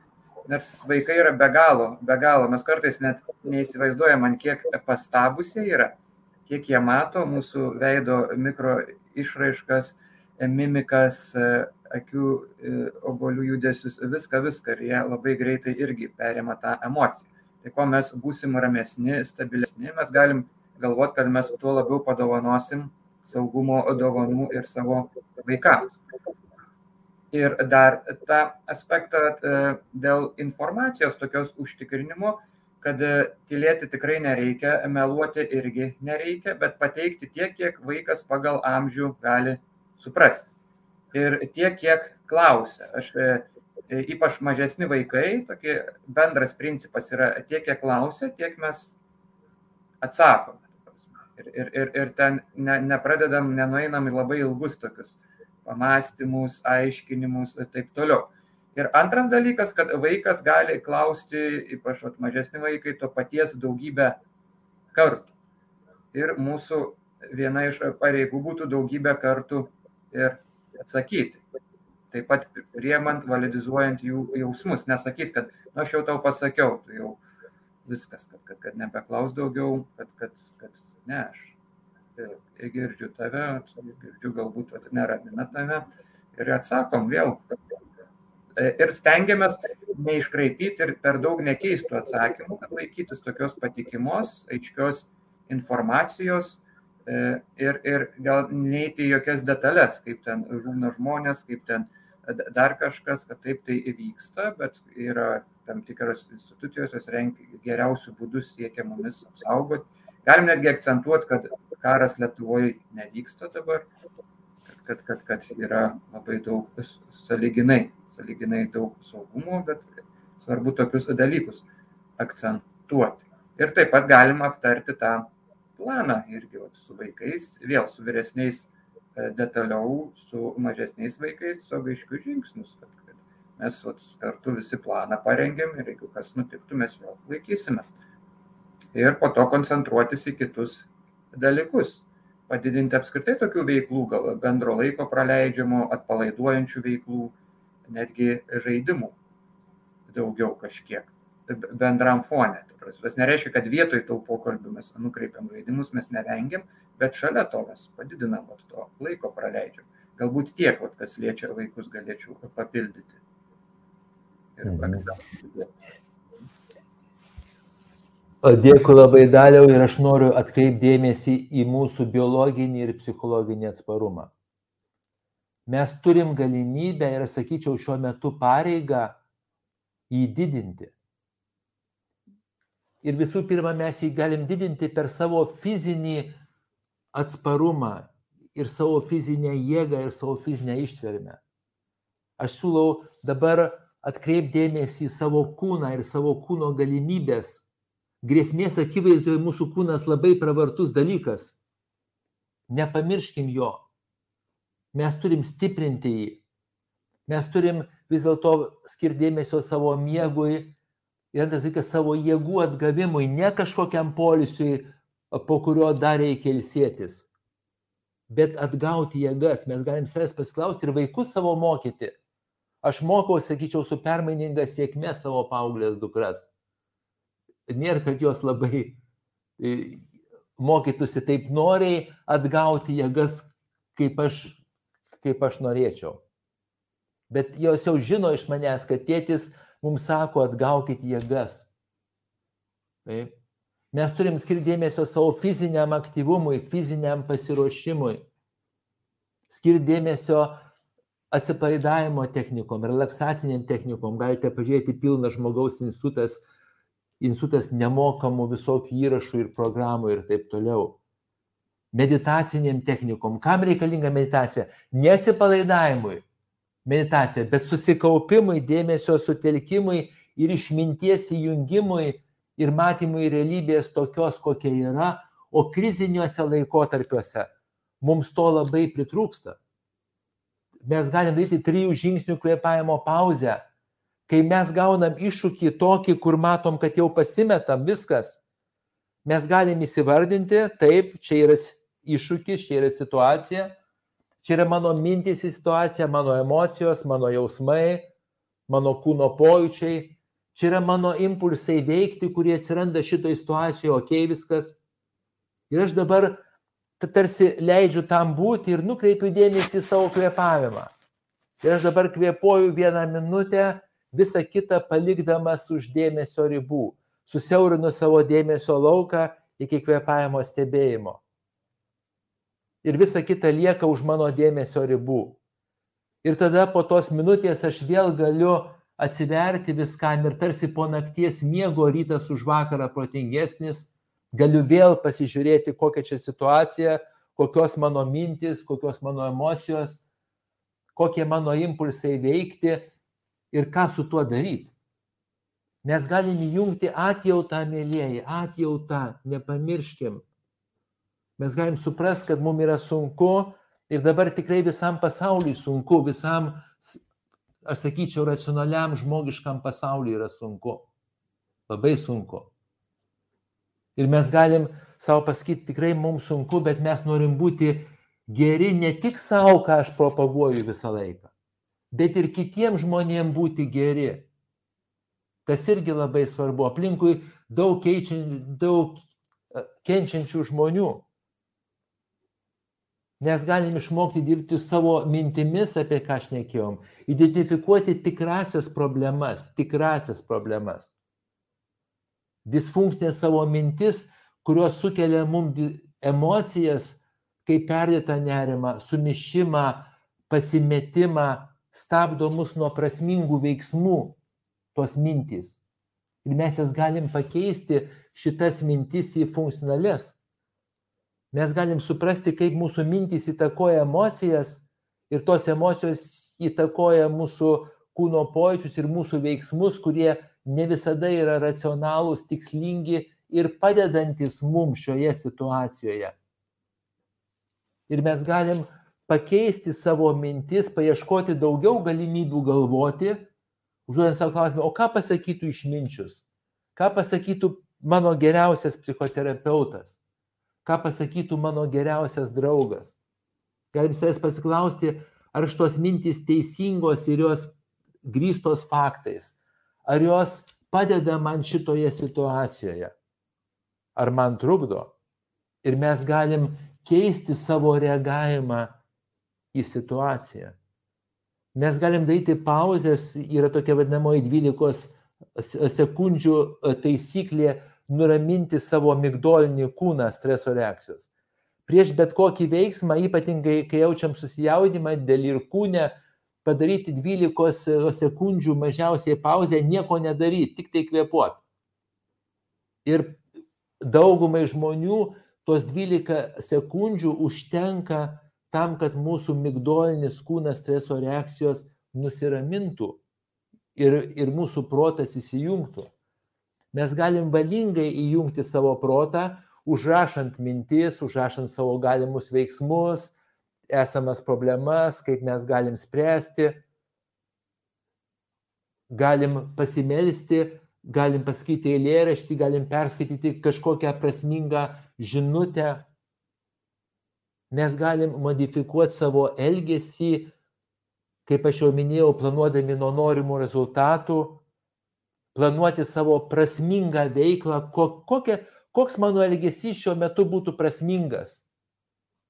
nes vaikai yra be galo, be galo. Mes kartais net neįsivaizduojam, ant kiek pastabus jie yra, kiek jie mato mūsų veido mikro išraiškas, mimikas, akių obolių judesius, viską, viską. Ir jie labai greitai irgi perima tą emociją. Tai kuo mes būsim ramesni, stabilesni, mes galim galvoti, kad mes tuo labiau padovanosim saugumo dovanų ir savo vaikams. Ir dar tą aspektą e, dėl informacijos tokios užtikrinimo, kad e, tylėti tikrai nereikia, meluoti irgi nereikia, bet pateikti tiek, kiek vaikas pagal amžių gali suprasti. Ir tiek, kiek klausia. Aš e, ypač mažesni vaikai, tokie bendras principas yra tiek, kiek klausia, tiek mes atsakome. Ir, ir, ir, ir ten ne, nepradedam, nenueinam į labai ilgus tokius pamastymus, aiškinimus ir taip toliau. Ir antras dalykas, kad vaikas gali klausti, ypač mažesni vaikai, to paties daugybę kartų. Ir mūsų viena iš pareigų būtų daugybę kartų ir atsakyti. Taip pat priemant, validizuojant jų jausmus. Nesakyti, kad, nu, aš jau tau pasakiau, tu jau viskas, kad, kad, kad nebeklaus daugiau, kad, kad, kad ne, aš girdžiu tave, girdžiu galbūt neramina tave ir atsakom vėl. E, ir stengiamės neiškraipyti ir per daug nekeistų atsakymų, kad laikytis tokios patikimos, aiškios informacijos, ir, ir gal neįti jokias detalės, kaip ten žūna žmonės, kaip ten dar kažkas, kad taip tai įvyksta, bet yra tam tikros institucijos, jos renkia geriausių būdų siekia mumis apsaugoti. Galim netgi akcentuoti, kad karas Lietuvoje nevyksta dabar, kad, kad, kad yra labai daug saliginai, saliginai daug saugumo, bet svarbu tokius dalykus akcentuoti. Ir taip pat galim aptarti tą planą irgi vat, su vaikais, vėl su vyresniais e, detaliau, su mažesniais vaikais, tiesiog aiškius žingsnius, kad, kad mes vat, kartu visi planą parengėm ir jeigu kas nutiktų, mes jo laikysimės. Ir po to koncentruotis į kitus dalykus. Padidinti apskritai tokių veiklų, gal bendro laiko praleidžiamo, atpalaiduojančių veiklų, netgi žaidimų daugiau kažkiek bendram fone. Tas nereiškia, kad vietoj tų pokalbių mes nukreipiam žaidimus, mes nevengiam, bet šalia to mes padidinam vat, to laiko praleidžiam. Galbūt tiek, vat, kas liečia vaikus, galėčiau papildyti. Ir mhm. Dėkui labai daliau ir aš noriu atkreipdėmėsi į mūsų biologinį ir psichologinį atsparumą. Mes turim galimybę ir, sakyčiau, šiuo metu pareigą jį didinti. Ir visų pirma, mes jį galim didinti per savo fizinį atsparumą ir savo fizinę jėgą ir savo fizinę ištvermę. Aš siūlau dabar atkreipdėmėsi į savo kūną ir savo kūno galimybės. Grėsmės akivaizdoje mūsų kūnas labai pravartus dalykas. Nepamirškim jo. Mes turim stiprinti jį. Mes turim vis dėlto skirdėmėsio savo miegui ir antras dalykas savo jėgų atgavimui, ne kažkokiam polisiui, po kurio dar reikia ilsėtis, bet atgauti jėgas. Mes galim savęs pasiklausti ir vaikus savo mokyti. Aš mokau, sakyčiau, su permaininga sėkme savo paauglės dukras. Nėra, kad jos labai e, mokytųsi taip noriai atgauti jėgas, kaip aš, kaip aš norėčiau. Bet jos jau žino iš manęs, kad tėtis mums sako, atgaukit jėgas. Taip. Mes turim skirti dėmesio savo fiziniam aktyvumui, fiziniam pasiruošimui. Skirti dėmesio atsipalaidavimo technikom, relaksaciniam technikom. Galite pažiūrėti pilną žmogaus institutas, institutas nemokamų visokių įrašų ir programų ir taip toliau. Meditaciniam technikom. Kam reikalinga meditacija? Nesipalaidavimui, meditacija, bet susikaupimui, dėmesio sutelkimui ir išminties įjungimui ir matymui realybės tokios, kokia yra, o kriziniuose laikotarpiuose mums to labai pritrūksta. Mes galim daryti trijų žingsnių kvėpavimo pauzę, kai mes gaunam iššūkį tokį, kur matom, kad jau pasimetam viskas. Mes galim įsivardinti, taip, čia yra iššūkis, čia yra situacija, Čia yra mano mintys į situaciją, mano emocijos, mano jausmai, mano kūno pojūčiai. Čia yra mano impulsai veikti, kurie atsiranda šitoje situacijoje, ok, viskas. Ir aš dabar tarsi leidžiu tam būti ir nukreipiu dėmesį į savo kvėpavimą. Ir aš dabar kvėpuoju vieną minutę, visą kitą palikdamas už dėmesio ribų, susiaurinu savo dėmesio lauką iki kvėpavimo stebėjimo ir visa kita lieka už mano dėmesio ribų. Ir tada po tos minutės aš vėl galiu atsiverti viskam ir tarsi po nakties miego rytas už vakarą protingesnis, galiu vėl pasižiūrėti, kokia čia situacija, kokios mano mintis, kokios mano emocijos, kokie mano impulsai veikti ir ką su tuo daryti. Mes galim įjungti atjautą, mėlyjeji, atjautą, nepamirškim mes galim suprasti, kad mums yra sunku ir dabar tikrai visam pasauliui sunku, visam, aš sakyčiau, racionaliam žmogiškam pasauliui yra sunku. Labai sunku. Ir mes galim savo pasakyti, tikrai mums sunku, bet mes norim būti geri ne tik savo, ką aš propaguoju visą laiką, bet ir kitiems žmonėms būti geri. Tas irgi labai svarbu. Aplinkui daug, keičiant, daug e, kenčiančių žmonių. Mes galim išmokti dirbti savo mintimis, apie ką aš nekėjom, identifikuoti tikrasias problemas, tikrasias problemas. Disfunkcinės savo mintis, kurios sukelia mums emocijas, kai perdėtą nerimą, sumišimą, pasimetimą stabdo mus nuo prasmingų veiksmų tos mintys. Ir mes jas galim pakeisti šitas mintis į funkcionales. Mes galim suprasti, kaip mūsų mintys įtakoja emocijas ir tos emocijos įtakoja mūsų kūno pojūčius ir mūsų veiksmus, kurie ne visada yra racionalūs, tikslingi ir padedantis mums šioje situacijoje. Ir mes galim pakeisti savo mintis, paieškoti daugiau galimybių galvoti, užduodant savo klausimą, o ką pasakytų išminčius, ką pasakytų mano geriausias psichoterapeutas, ką pasakytų mano geriausias draugas. Galim savęs pasiklausti, ar šitos mintys teisingos ir jos grįstos faktais, ar jos padeda man šitoje situacijoje, ar man trukdo. Ir mes galim keisti savo reagavimą į situaciją. Mes galim daryti pauzes, yra tokia vadinamoji 12 sekundžių e, taisyklė nuraminti savo migdolinį kūną streso reakcijos. Prieš bet kokį veiksmą, ypatingai kai jaučiam susijaudimą dėl ir kūne, padaryti 12 e, sekundžių mažiausiai pauzę, nieko nedaryti, tik tai kvepuoti. Ir daugumai žmonių tos 12 sekundžių užtenka tam, kad mūsų migdolinis kūnas streso reakcijos nusiramintų ir, ir mūsų protas įsijungtų. Mes galim valingai įjungti savo protą, užrašant mintis, užrašant savo galimus veiksmus, esamas problemas, kaip mes galim spręsti, galim pasimelsti, galim pasakyti eilėraštį, galim perskaityti kažkokią prasmingą žinutę, mes galim modifikuoti savo elgesį, kaip aš jau minėjau, planuodami nuo norimų rezultatų, planuoti savo prasmingą veiklą, kokia, koks mano elgesys šiuo metu būtų prasmingas.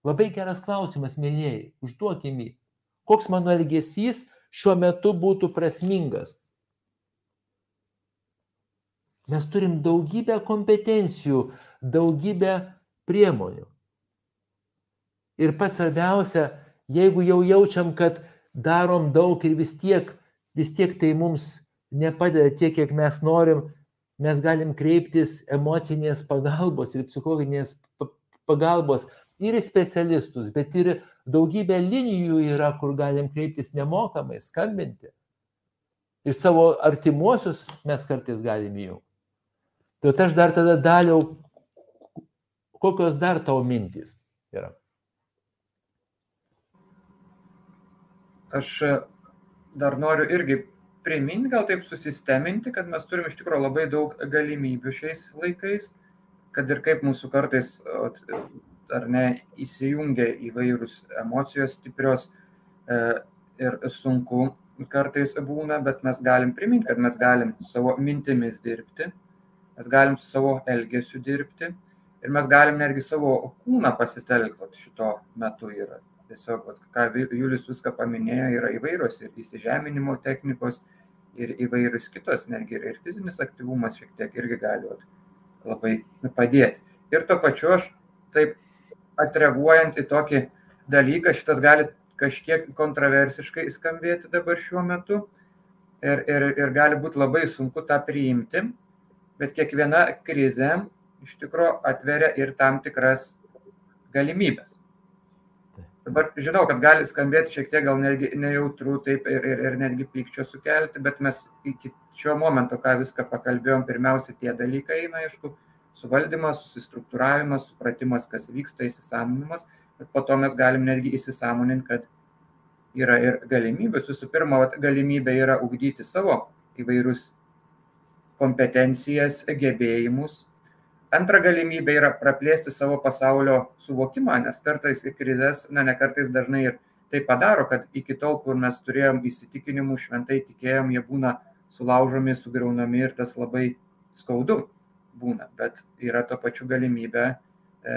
Labai geras klausimas, mėlyjei, užduokime. Koks mano elgesys šiuo metu būtų prasmingas? Mes turim daugybę kompetencijų, daugybę priemonių. Ir pats svarbiausia, jeigu jau jaučiam, kad darom daug ir vis tiek, vis tiek tai mums nepadeda tiek, kiek mes norim, mes galim kreiptis emocinės pagalbos ir psichologinės pagalbos ir į specialistus, bet ir daugybė linijų yra, kur galim kreiptis nemokamai, skambinti. Ir savo artimuosius mes kartais galim jų. Tai aš dar tada daliau, kokios dar tavo mintys yra. Aš e, dar noriu irgi priminti, gal taip susisteminti, kad mes turim iš tikrųjų labai daug galimybių šiais laikais, kad ir kaip mūsų kartais ar ne įsijungia įvairūs emocijos stiprios e, ir sunku kartais būna, bet mes galim priminti, kad mes galim savo mintimis dirbti, mes galim su savo elgesiu dirbti ir mes galim netgi savo kūną pasitelkti šito metu yra tiesiog, vat, ką Julius viską paminėjo, yra įvairios ir įsižeminimo technikos, ir įvairius kitos, netgi ir, ir fizinis aktyvumas šiek tiek irgi gali vat, labai padėti. Ir to pačiu aš taip atreaguojant į tokį dalyką, šitas gali kažkiek kontroversiškai skambėti dabar šiuo metu ir, ir, ir gali būti labai sunku tą priimti, bet kiekviena krize iš tikrųjų atveria ir tam tikras galimybės. Dabar žinau, kad gali skambėti šiek tiek gal netgi nejautru taip ir, ir, ir netgi pykčio sukelti, bet mes iki šio momento, ką viską pakalbėjom, pirmiausia tie dalykai eina, aišku, suvaldymas, susistruktūravimas, supratimas, kas vyksta, įsisamonimas, bet po to mes galim netgi įsisamoninti, kad yra ir galimybės. Visų pirma, galimybė yra ugdyti savo įvairius kompetencijas, gebėjimus, Antra galimybė yra praplėsti savo pasaulio suvokimą, nes kartais į krizės, na ne kartais dažnai ir tai padaro, kad iki tol, kur mes turėjom įsitikinimų, šventai tikėjom, jie būna sulaužomi, sugriaunami ir tas labai skaudu būna. Bet yra to pačiu galimybė, e,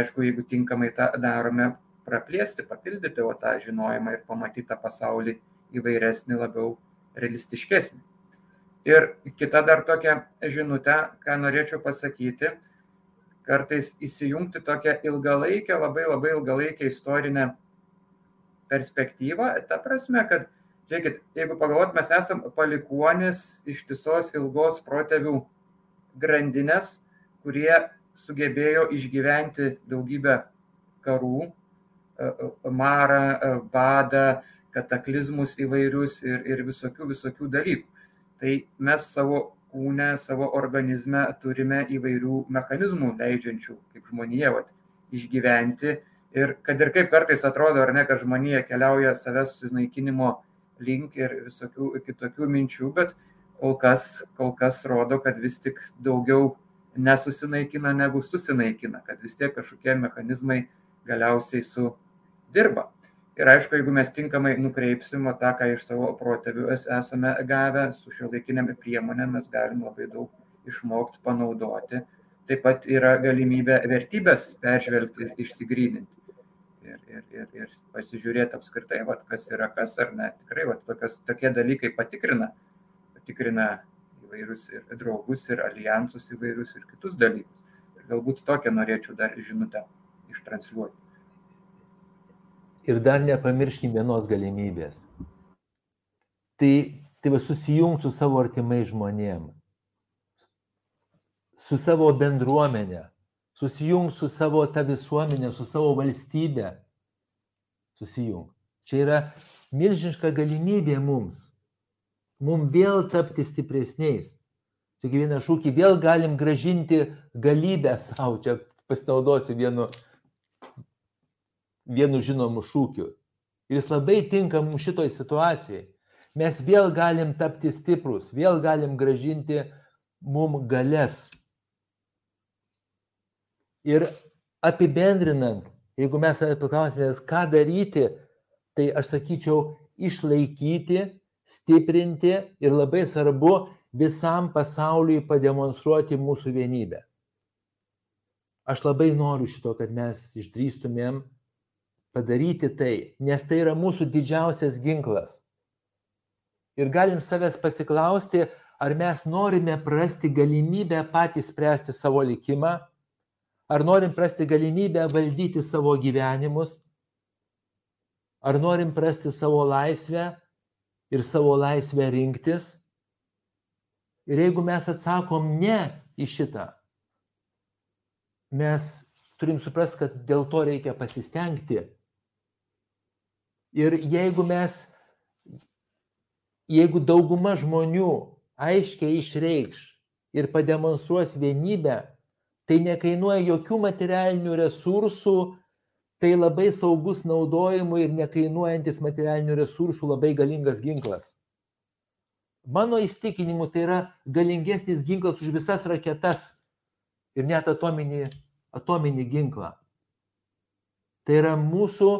aišku, jeigu tinkamai tą darome, praplėsti, papildyti o tą žinojimą ir pamatyti tą pasaulį įvairesnį, labiau realistiškesnį. Ir kita dar tokia žinutė, ką norėčiau pasakyti, kartais įsijungti tokią ilgalaikę, labai labai ilgalaikę istorinę perspektyvą, ta prasme, kad, žiūrėkit, jeigu pagalvot, mes esam palikuonis ištisos ilgos protėvių grandinės, kurie sugebėjo išgyventi daugybę karų, e, e, marą, e, badą, kataklizmus įvairius ir, ir visokių, visokių dalykų. Tai mes savo kūne, savo organizme turime įvairių mechanizmų leidžiančių, kaip žmonėje, vat, išgyventi. Ir kad ir kaip kartais atrodo, ar ne, kad žmonėje keliauja savęs susinaikinimo link ir visokių kitokių minčių, bet kol kas, kol kas rodo, kad vis tik daugiau nesusinaikina negu susinaikina, kad vis tiek kažkokie mechanizmai galiausiai sudirba. Ir aišku, jeigu mes tinkamai nukreipsim tą, ką iš savo protėvių esame gavę, su šio laikinėm priemonėm mes galim labai daug išmokti, panaudoti. Taip pat yra galimybė vertybės peržvelgti ir išsigryninti. Ir, ir, ir, ir pasižiūrėti apskritai, vat, kas yra kas ar ne. Tikrai vat, tokios, tokie dalykai patikrina, patikrina įvairius ir draugus, ir alijansus įvairius, ir kitus dalykus. Ir galbūt tokią norėčiau dar žinutę ištransliuoti. Ir dar nepamirškim vienos galimybės. Tai, tai va susijungti su savo artimai žmonėm, su savo bendruomenė, susijungti su savo ta visuomenė, su savo valstybė. Susijungti. Čia yra milžiniška galimybė mums. Mums vėl tapti stipresniais. Čia vieną šūkį vėl galim gražinti galybę savo. Čia pasinaudosiu vienu vienu žinomu šūkiu. Ir jis labai tinka mums šitoj situacijai. Mes vėl galim tapti stiprus, vėl galim gražinti mum galės. Ir apibendrinant, jeigu mes paklausimės, ką daryti, tai aš sakyčiau, išlaikyti, stiprinti ir labai svarbu visam pasauliui pademonstruoti mūsų vienybę. Aš labai noriu šito, kad mes išdrįstumėm padaryti tai, nes tai yra mūsų didžiausias ginklas. Ir galim savęs pasiklausti, ar mes norime prasti galimybę patys spręsti savo likimą, ar norim prasti galimybę valdyti savo gyvenimus, ar norim prasti savo laisvę ir savo laisvę rinktis. Ir jeigu mes atsakom ne į šitą, mes turim suprasti, kad dėl to reikia pasistengti Ir jeigu mes, jeigu dauguma žmonių aiškiai išreikš ir pademonstruos vienybę, tai nekainuoja jokių materialinių resursų, tai labai saugus naudojimui ir nekainuojantis materialinių resursų labai galingas ginklas. Mano įstikinimu tai yra galingesnis ginklas už visas raketas ir net atominį, atominį ginklą. Tai yra mūsų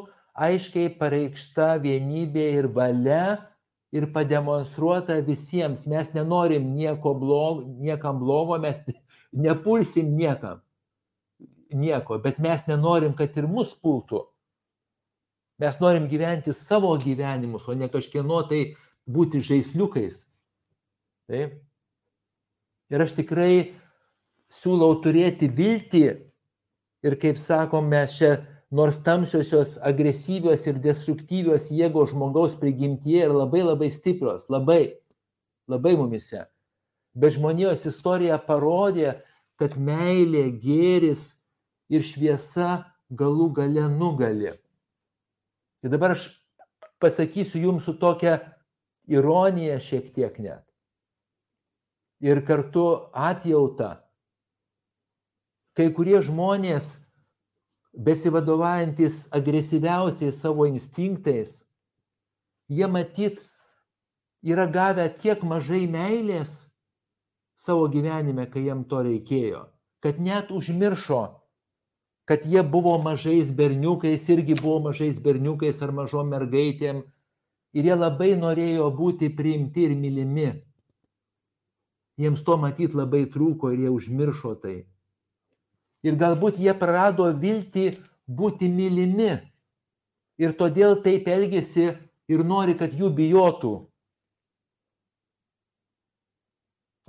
aiškiai pareikšta vienybė ir valia ir pademonstruota visiems. Mes nenorim nieko blogo, niekam blogo, mes <laughs> nepulsim niekam. Nieko, bet mes nenorim, kad ir mus pultų. Mes norim gyventi savo gyvenimus, o ne kažkieno tai būti žaisliukais. Taip. Ir aš tikrai siūlau turėti viltį ir kaip sakom, mes čia nors tamsiosios agresyvios ir destruktyvios jėgos žmogaus prigimtyje yra labai labai stiprios, labai, labai mumise. Bet žmonijos istorija parodė, kad meilė, gėris ir šviesa galų gale nugali. Ir dabar aš pasakysiu jums su tokia ironija šiek tiek net. Ir kartu atjauta. Kai kurie žmonės besivadovaujantis agresyviausiais savo instinktais, jie matyt yra gavę tiek mažai meilės savo gyvenime, kai jiem to reikėjo, kad net užmiršo, kad jie buvo mažais berniukais, irgi buvo mažais berniukais ar mažom mergaitėm ir jie labai norėjo būti priimti ir mylimi. Jiems to matyti labai trūko ir jie užmiršo tai. Ir galbūt jie prarado viltį būti mylimi. Ir todėl taip elgesi ir nori, kad jų bijotų.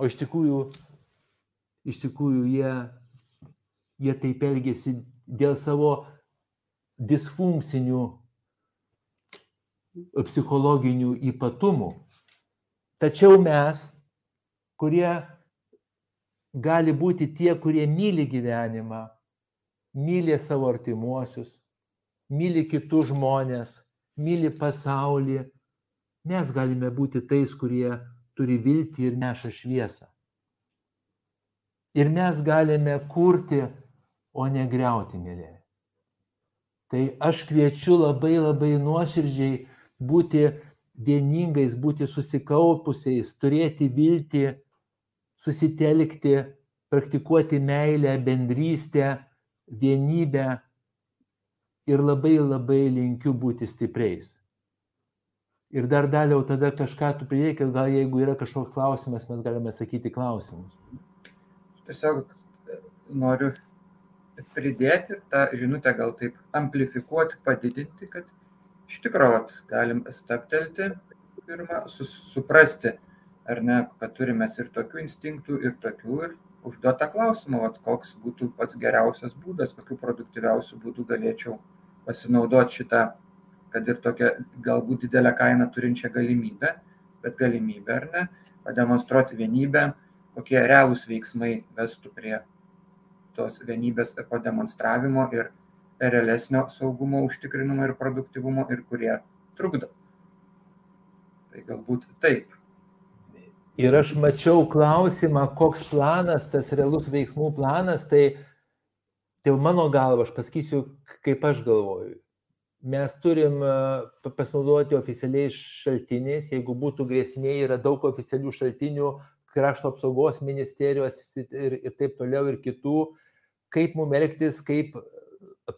O iš tikrųjų, iš tikrųjų jie jie taip elgesi dėl savo disfunkcinių psichologinių ypatumų. Tačiau mes, kurie gali būti tie, kurie myli gyvenimą, myli savo artimuosius, myli kitus žmonės, myli pasaulį, mes galime būti tais, kurie turi viltį ir neša šviesą. Ir mes galime kurti, o ne greuti, mėlyje. Tai aš kviečiu labai labai nuoširdžiai būti vieningais, būti susikaupusiais, turėti viltį, susitelkti, praktikuoti meilę, bendrystę, vienybę ir labai labai linkiu būti stipriais. Ir dar daliau tada kažką tu pridėk, gal jeigu yra kažkoks klausimas, mes galime sakyti klausimus. Tiesiog e, noriu pridėti tą žinutę, gal taip amplifikuoti, padidinti, kad iš tikrųjų galim staptelti pirmą, suprasti, ar ne, kad turime ir tokių instinktų, ir tokių, ir užduotą klausimą, vat, koks būtų pats geriausias būdas, kokiu produktyviausiu būdu galėčiau pasinaudoti šitą, kad ir tokią galbūt didelę kainą turinčią galimybę, bet galimybę ar ne, pademonstruoti vienybę, kokie realūs veiksmai vestų prie tos vienybės pademonstravimo ir realesnio saugumo užtikrinimo ir produktyvumo ir kurie trukdo. Tai galbūt taip. Ir aš mačiau klausimą, koks planas, tas realus veiksmų planas, tai, tai mano galva, aš pasakysiu, kaip aš galvoju. Mes turim pasinaudoti oficialiais šaltiniais, jeigu būtų grėsmė, yra daug oficialių šaltinių, krašto apsaugos ministerijos ir, ir taip toliau ir kitų, kaip mums elgtis, kaip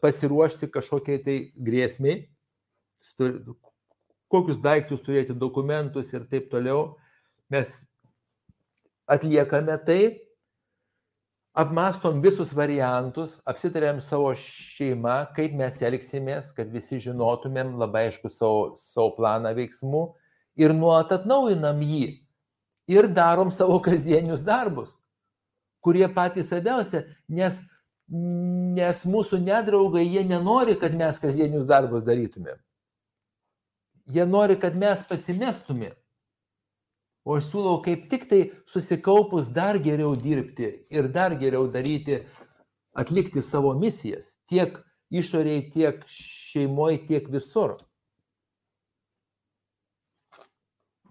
pasiruošti kažkokiai tai grėsmiai, kokius daiktus turėti, dokumentus ir taip toliau. Mes atliekame tai, apmastom visus variantus, apsitarėm savo šeimą, kaip mes elgsimės, kad visi žinotumėm labai aišku savo, savo planą veiksmų ir nuolat atnaujinam jį ir darom savo kasdienius darbus, kurie patys svarbiausia, nes nes mūsų nedraugai, jie nenori, kad mes kasdienius darbus darytumėm. Jie nori, kad mes pasimestumėm. O aš siūlau kaip tik tai susikaupus dar geriau dirbti ir dar geriau daryti, atlikti savo misijas. Tiek išoriai, tiek šeimoje, tiek visur.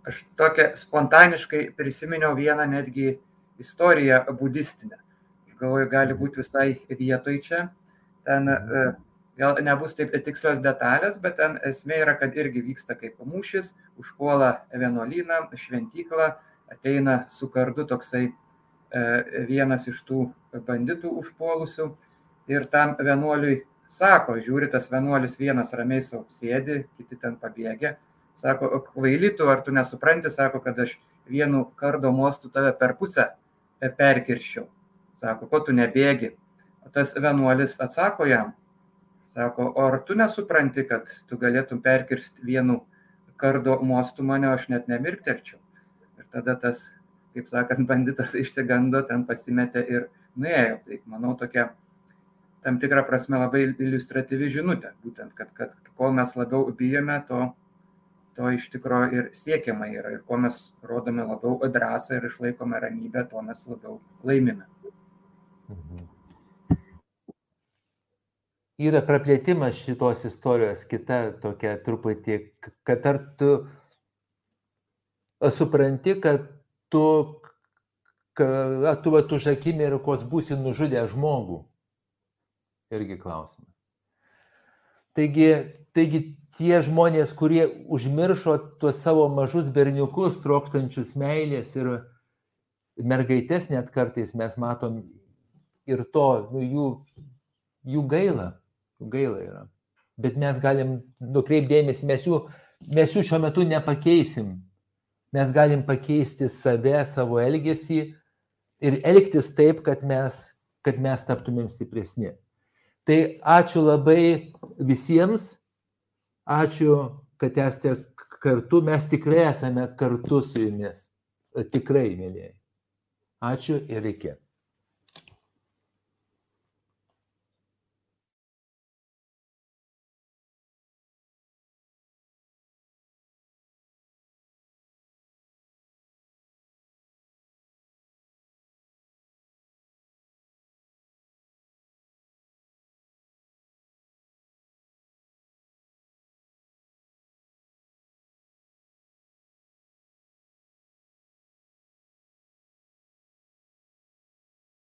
Aš tokia spontaniškai prisiminiau vieną netgi istoriją budistinę galvoju, gali būti visai vietoj čia. Ten e, gal nebus taip tikslios detalės, bet ten esmė yra, kad irgi vyksta kaip mūšis, užpuola vienuolyną, šventyklą, ateina su kardu toksai e, vienas iš tų banditų užpuolusių ir tam vienuoliui sako, žiūri tas vienuolis vienas ramiai savo sėdi, kiti ten pabėgė, sako, kvailytų, ar tu nesupranti, sako, kad aš vienu kardo mostu tave per pusę perkirščiau. Sako, ko tu nebėgi? O tas vienuolis atsako jam, sako, o ar tu nesupranti, kad tu galėtum perkirsti vienu kardo mostu mane, aš net nemirkterčiau. Ir tada tas, kaip sakant, <laughs> banditas išsigando, ten pasimetė ir nuėjo. Tai manau tokia tam tikrą prasme labai iliustratyvi žinutė. Būtent, kad, kad kuo mes labiau bijome, to, to iš tikrųjų ir siekiama yra. Ir kuo mes rodome labiau drąsą ir išlaikome ramybę, tuo mes labiau laimime. Mhm. Yra praplėtimas šitos istorijos, kita tokia truputį, kad ar tu supranti, kad tu, kad tu, tu už akimirkos būsi nužudę žmogų. Irgi klausimas. Taigi, taigi tie žmonės, kurie užmiršo tuos savo mažus berniukus, trokštančius meilės ir mergaitės net kartais mes matom ir to, nu, jų, jų gaila, gaila yra. Bet mes galim nukreipdėmėsi, mes jų, mes jų šiuo metu nepakeisim. Mes galim pakeisti save, savo elgesį ir elgtis taip, kad mes, kad mes taptumėm stipresni. Tai ačiū labai visiems, ačiū, kad esate kartu, mes tikrai esame kartu su jumis. Tikrai, mėlyje. Ačiū ir iki.